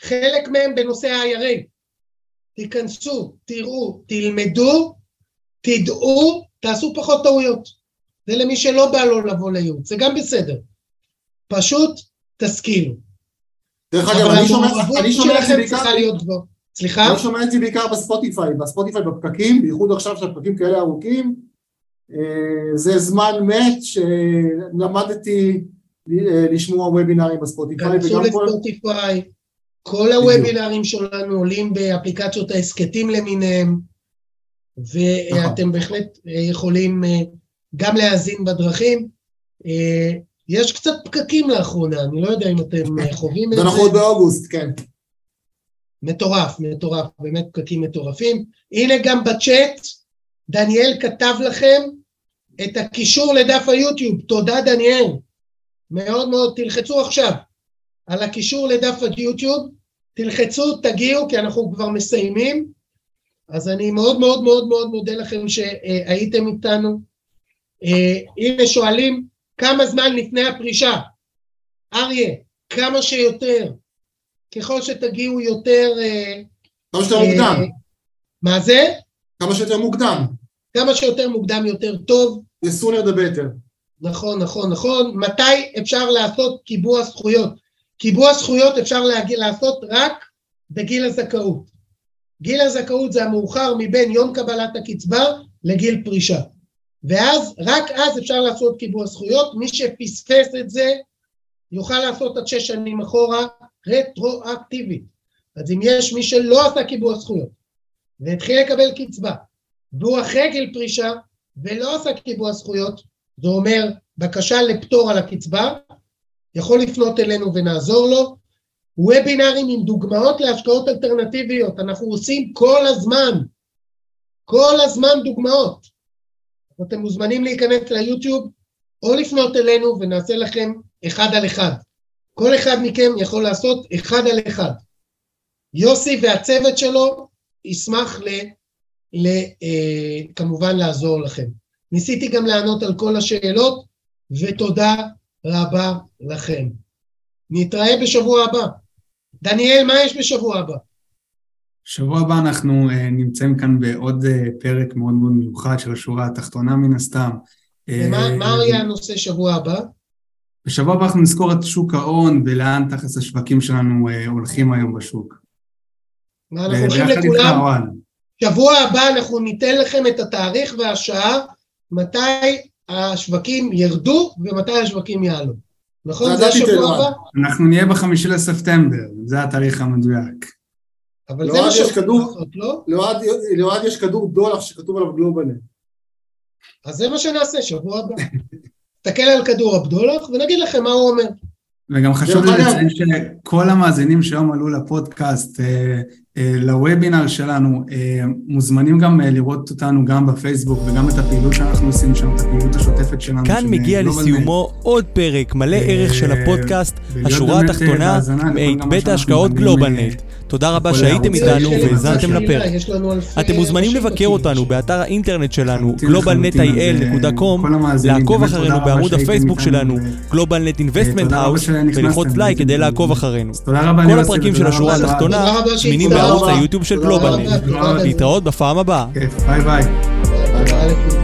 חלק מהם בנושא ה-IRA. תיכנסו, תראו, תלמדו, תדעו, תעשו פחות טעויות. זה למי שלא בא לו לבוא לייעוץ, זה גם בסדר. פשוט תשכילו. דרך אגב, אני שומע, אני שומע את זה בעיקר... סליחה? אני שומע את זה בעיקר בספוטיפיי, בספוטיפיי בפקקים, בייחוד עכשיו שהפקקים כאלה ארוכים, אה, זה זמן מת שלמדתי אה, לשמוע וובינארים בספוטיפיי. כנסו לספוטיפיי, כל הוובינרים שלנו עולים באפליקציות ההסכתים למיניהם, ואתם נכון. בהחלט אה, יכולים גם להאזין בדרכים. יש קצת פקקים לאחרונה, אני לא יודע אם אתם חווים את זה. אנחנו עוד באוגוסט, כן. מטורף, מטורף, באמת פקקים מטורפים. הנה גם בצ'אט, דניאל כתב לכם את הקישור לדף היוטיוב, תודה דניאל. מאוד מאוד, תלחצו עכשיו על הקישור לדף היוטיוב, תלחצו, תגיעו, כי אנחנו כבר מסיימים. אז אני מאוד מאוד מאוד מאוד מודה לכם שהייתם איתנו. אה, הנה שואלים, כמה זמן לפני הפרישה? אריה, כמה שיותר. ככל שתגיעו יותר... אה, כמה שיותר מוקדם. אה, מה זה? כמה שיותר מוקדם. כמה שיותר מוקדם יותר טוב. The sooner the better. נכון, נכון, נכון. מתי אפשר לעשות קיבוע זכויות? קיבוע זכויות אפשר להגיע, לעשות רק בגיל הזכאות. גיל הזכאות זה המאוחר מבין יום קבלת הקצבה לגיל פרישה. ואז, רק אז אפשר לעשות קיבוע זכויות. מי שפספס את זה, יוכל לעשות עד שש שנים אחורה רטרואקטיבית. אז אם יש מי שלא עשה קיבוע זכויות והתחיל לקבל קצבה והוא אחרי גיל פרישה ולא עשה קיבוע זכויות, זה אומר בקשה לפטור על הקצבה, יכול לפנות אלינו ונעזור לו. וובינארים עם דוגמאות להשקעות אלטרנטיביות, אנחנו עושים כל הזמן, כל הזמן דוגמאות. אתם מוזמנים להיכנס ליוטיוב או לפנות אלינו ונעשה לכם אחד על אחד. כל אחד מכם יכול לעשות אחד על אחד. יוסי והצוות שלו ישמח ל, ל, אה, כמובן לעזור לכם. ניסיתי גם לענות על כל השאלות, ותודה רבה לכם. נתראה בשבוע הבא. דניאל, מה יש בשבוע הבא? שבוע הבא אנחנו uh, נמצאים כאן בעוד uh, פרק מאוד מאוד מיוחד של השורה התחתונה מן הסתם. ומה uh, יהיה הנושא שבוע הבא? בשבוע הבא אנחנו נזכור את שוק ההון ולאן תכלס השווקים שלנו uh, הולכים היום בשוק. אנחנו הולכים לכולם, שבוע הבא אנחנו ניתן לכם את התאריך והשעה מתי השווקים ירדו ומתי השווקים יעלו. נכון? זה השבוע הבא? אנחנו נהיה בחמישי לספטמבר, זה התאריך המדויק. אבל זה מה שאנחנו לעשות, לא? לאוהד יש כדור דולח שכתוב עליו גלובלנט. אז זה מה שנעשה שבוע הבא. *laughs* נסתכל על כדור הבדולח ונגיד לכם מה הוא אומר. וגם חשוב לי לציין שכל המאזינים שהיום עלו לפודקאסט, אה, אה, לוובינר שלנו, אה, מוזמנים גם לראות אותנו גם בפייסבוק וגם את הפעילות שאנחנו עושים שם, את הפעילות השוטפת שלנו. כאן מגיע לסיומו עוד פרק מלא ערך של הפודקאסט, השורה התחתונה, מאת בית ההשקעות GlobalNet. תודה רבה שהייתם איתנו והאזנתם לפרק. אתם מוזמנים לבקר אותנו באתר האינטרנט שלנו, globalnetil.com, לעקוב אחרינו בעמוד הפייסבוק שלנו, GlobalNet Investment House, וללחוץ לייק כדי לעקוב אחרינו. כל הפרקים של השורה התחתונה זמינים בערוץ היוטיוב של GlobalNet. להתראות בפעם הבאה. ביי ביי.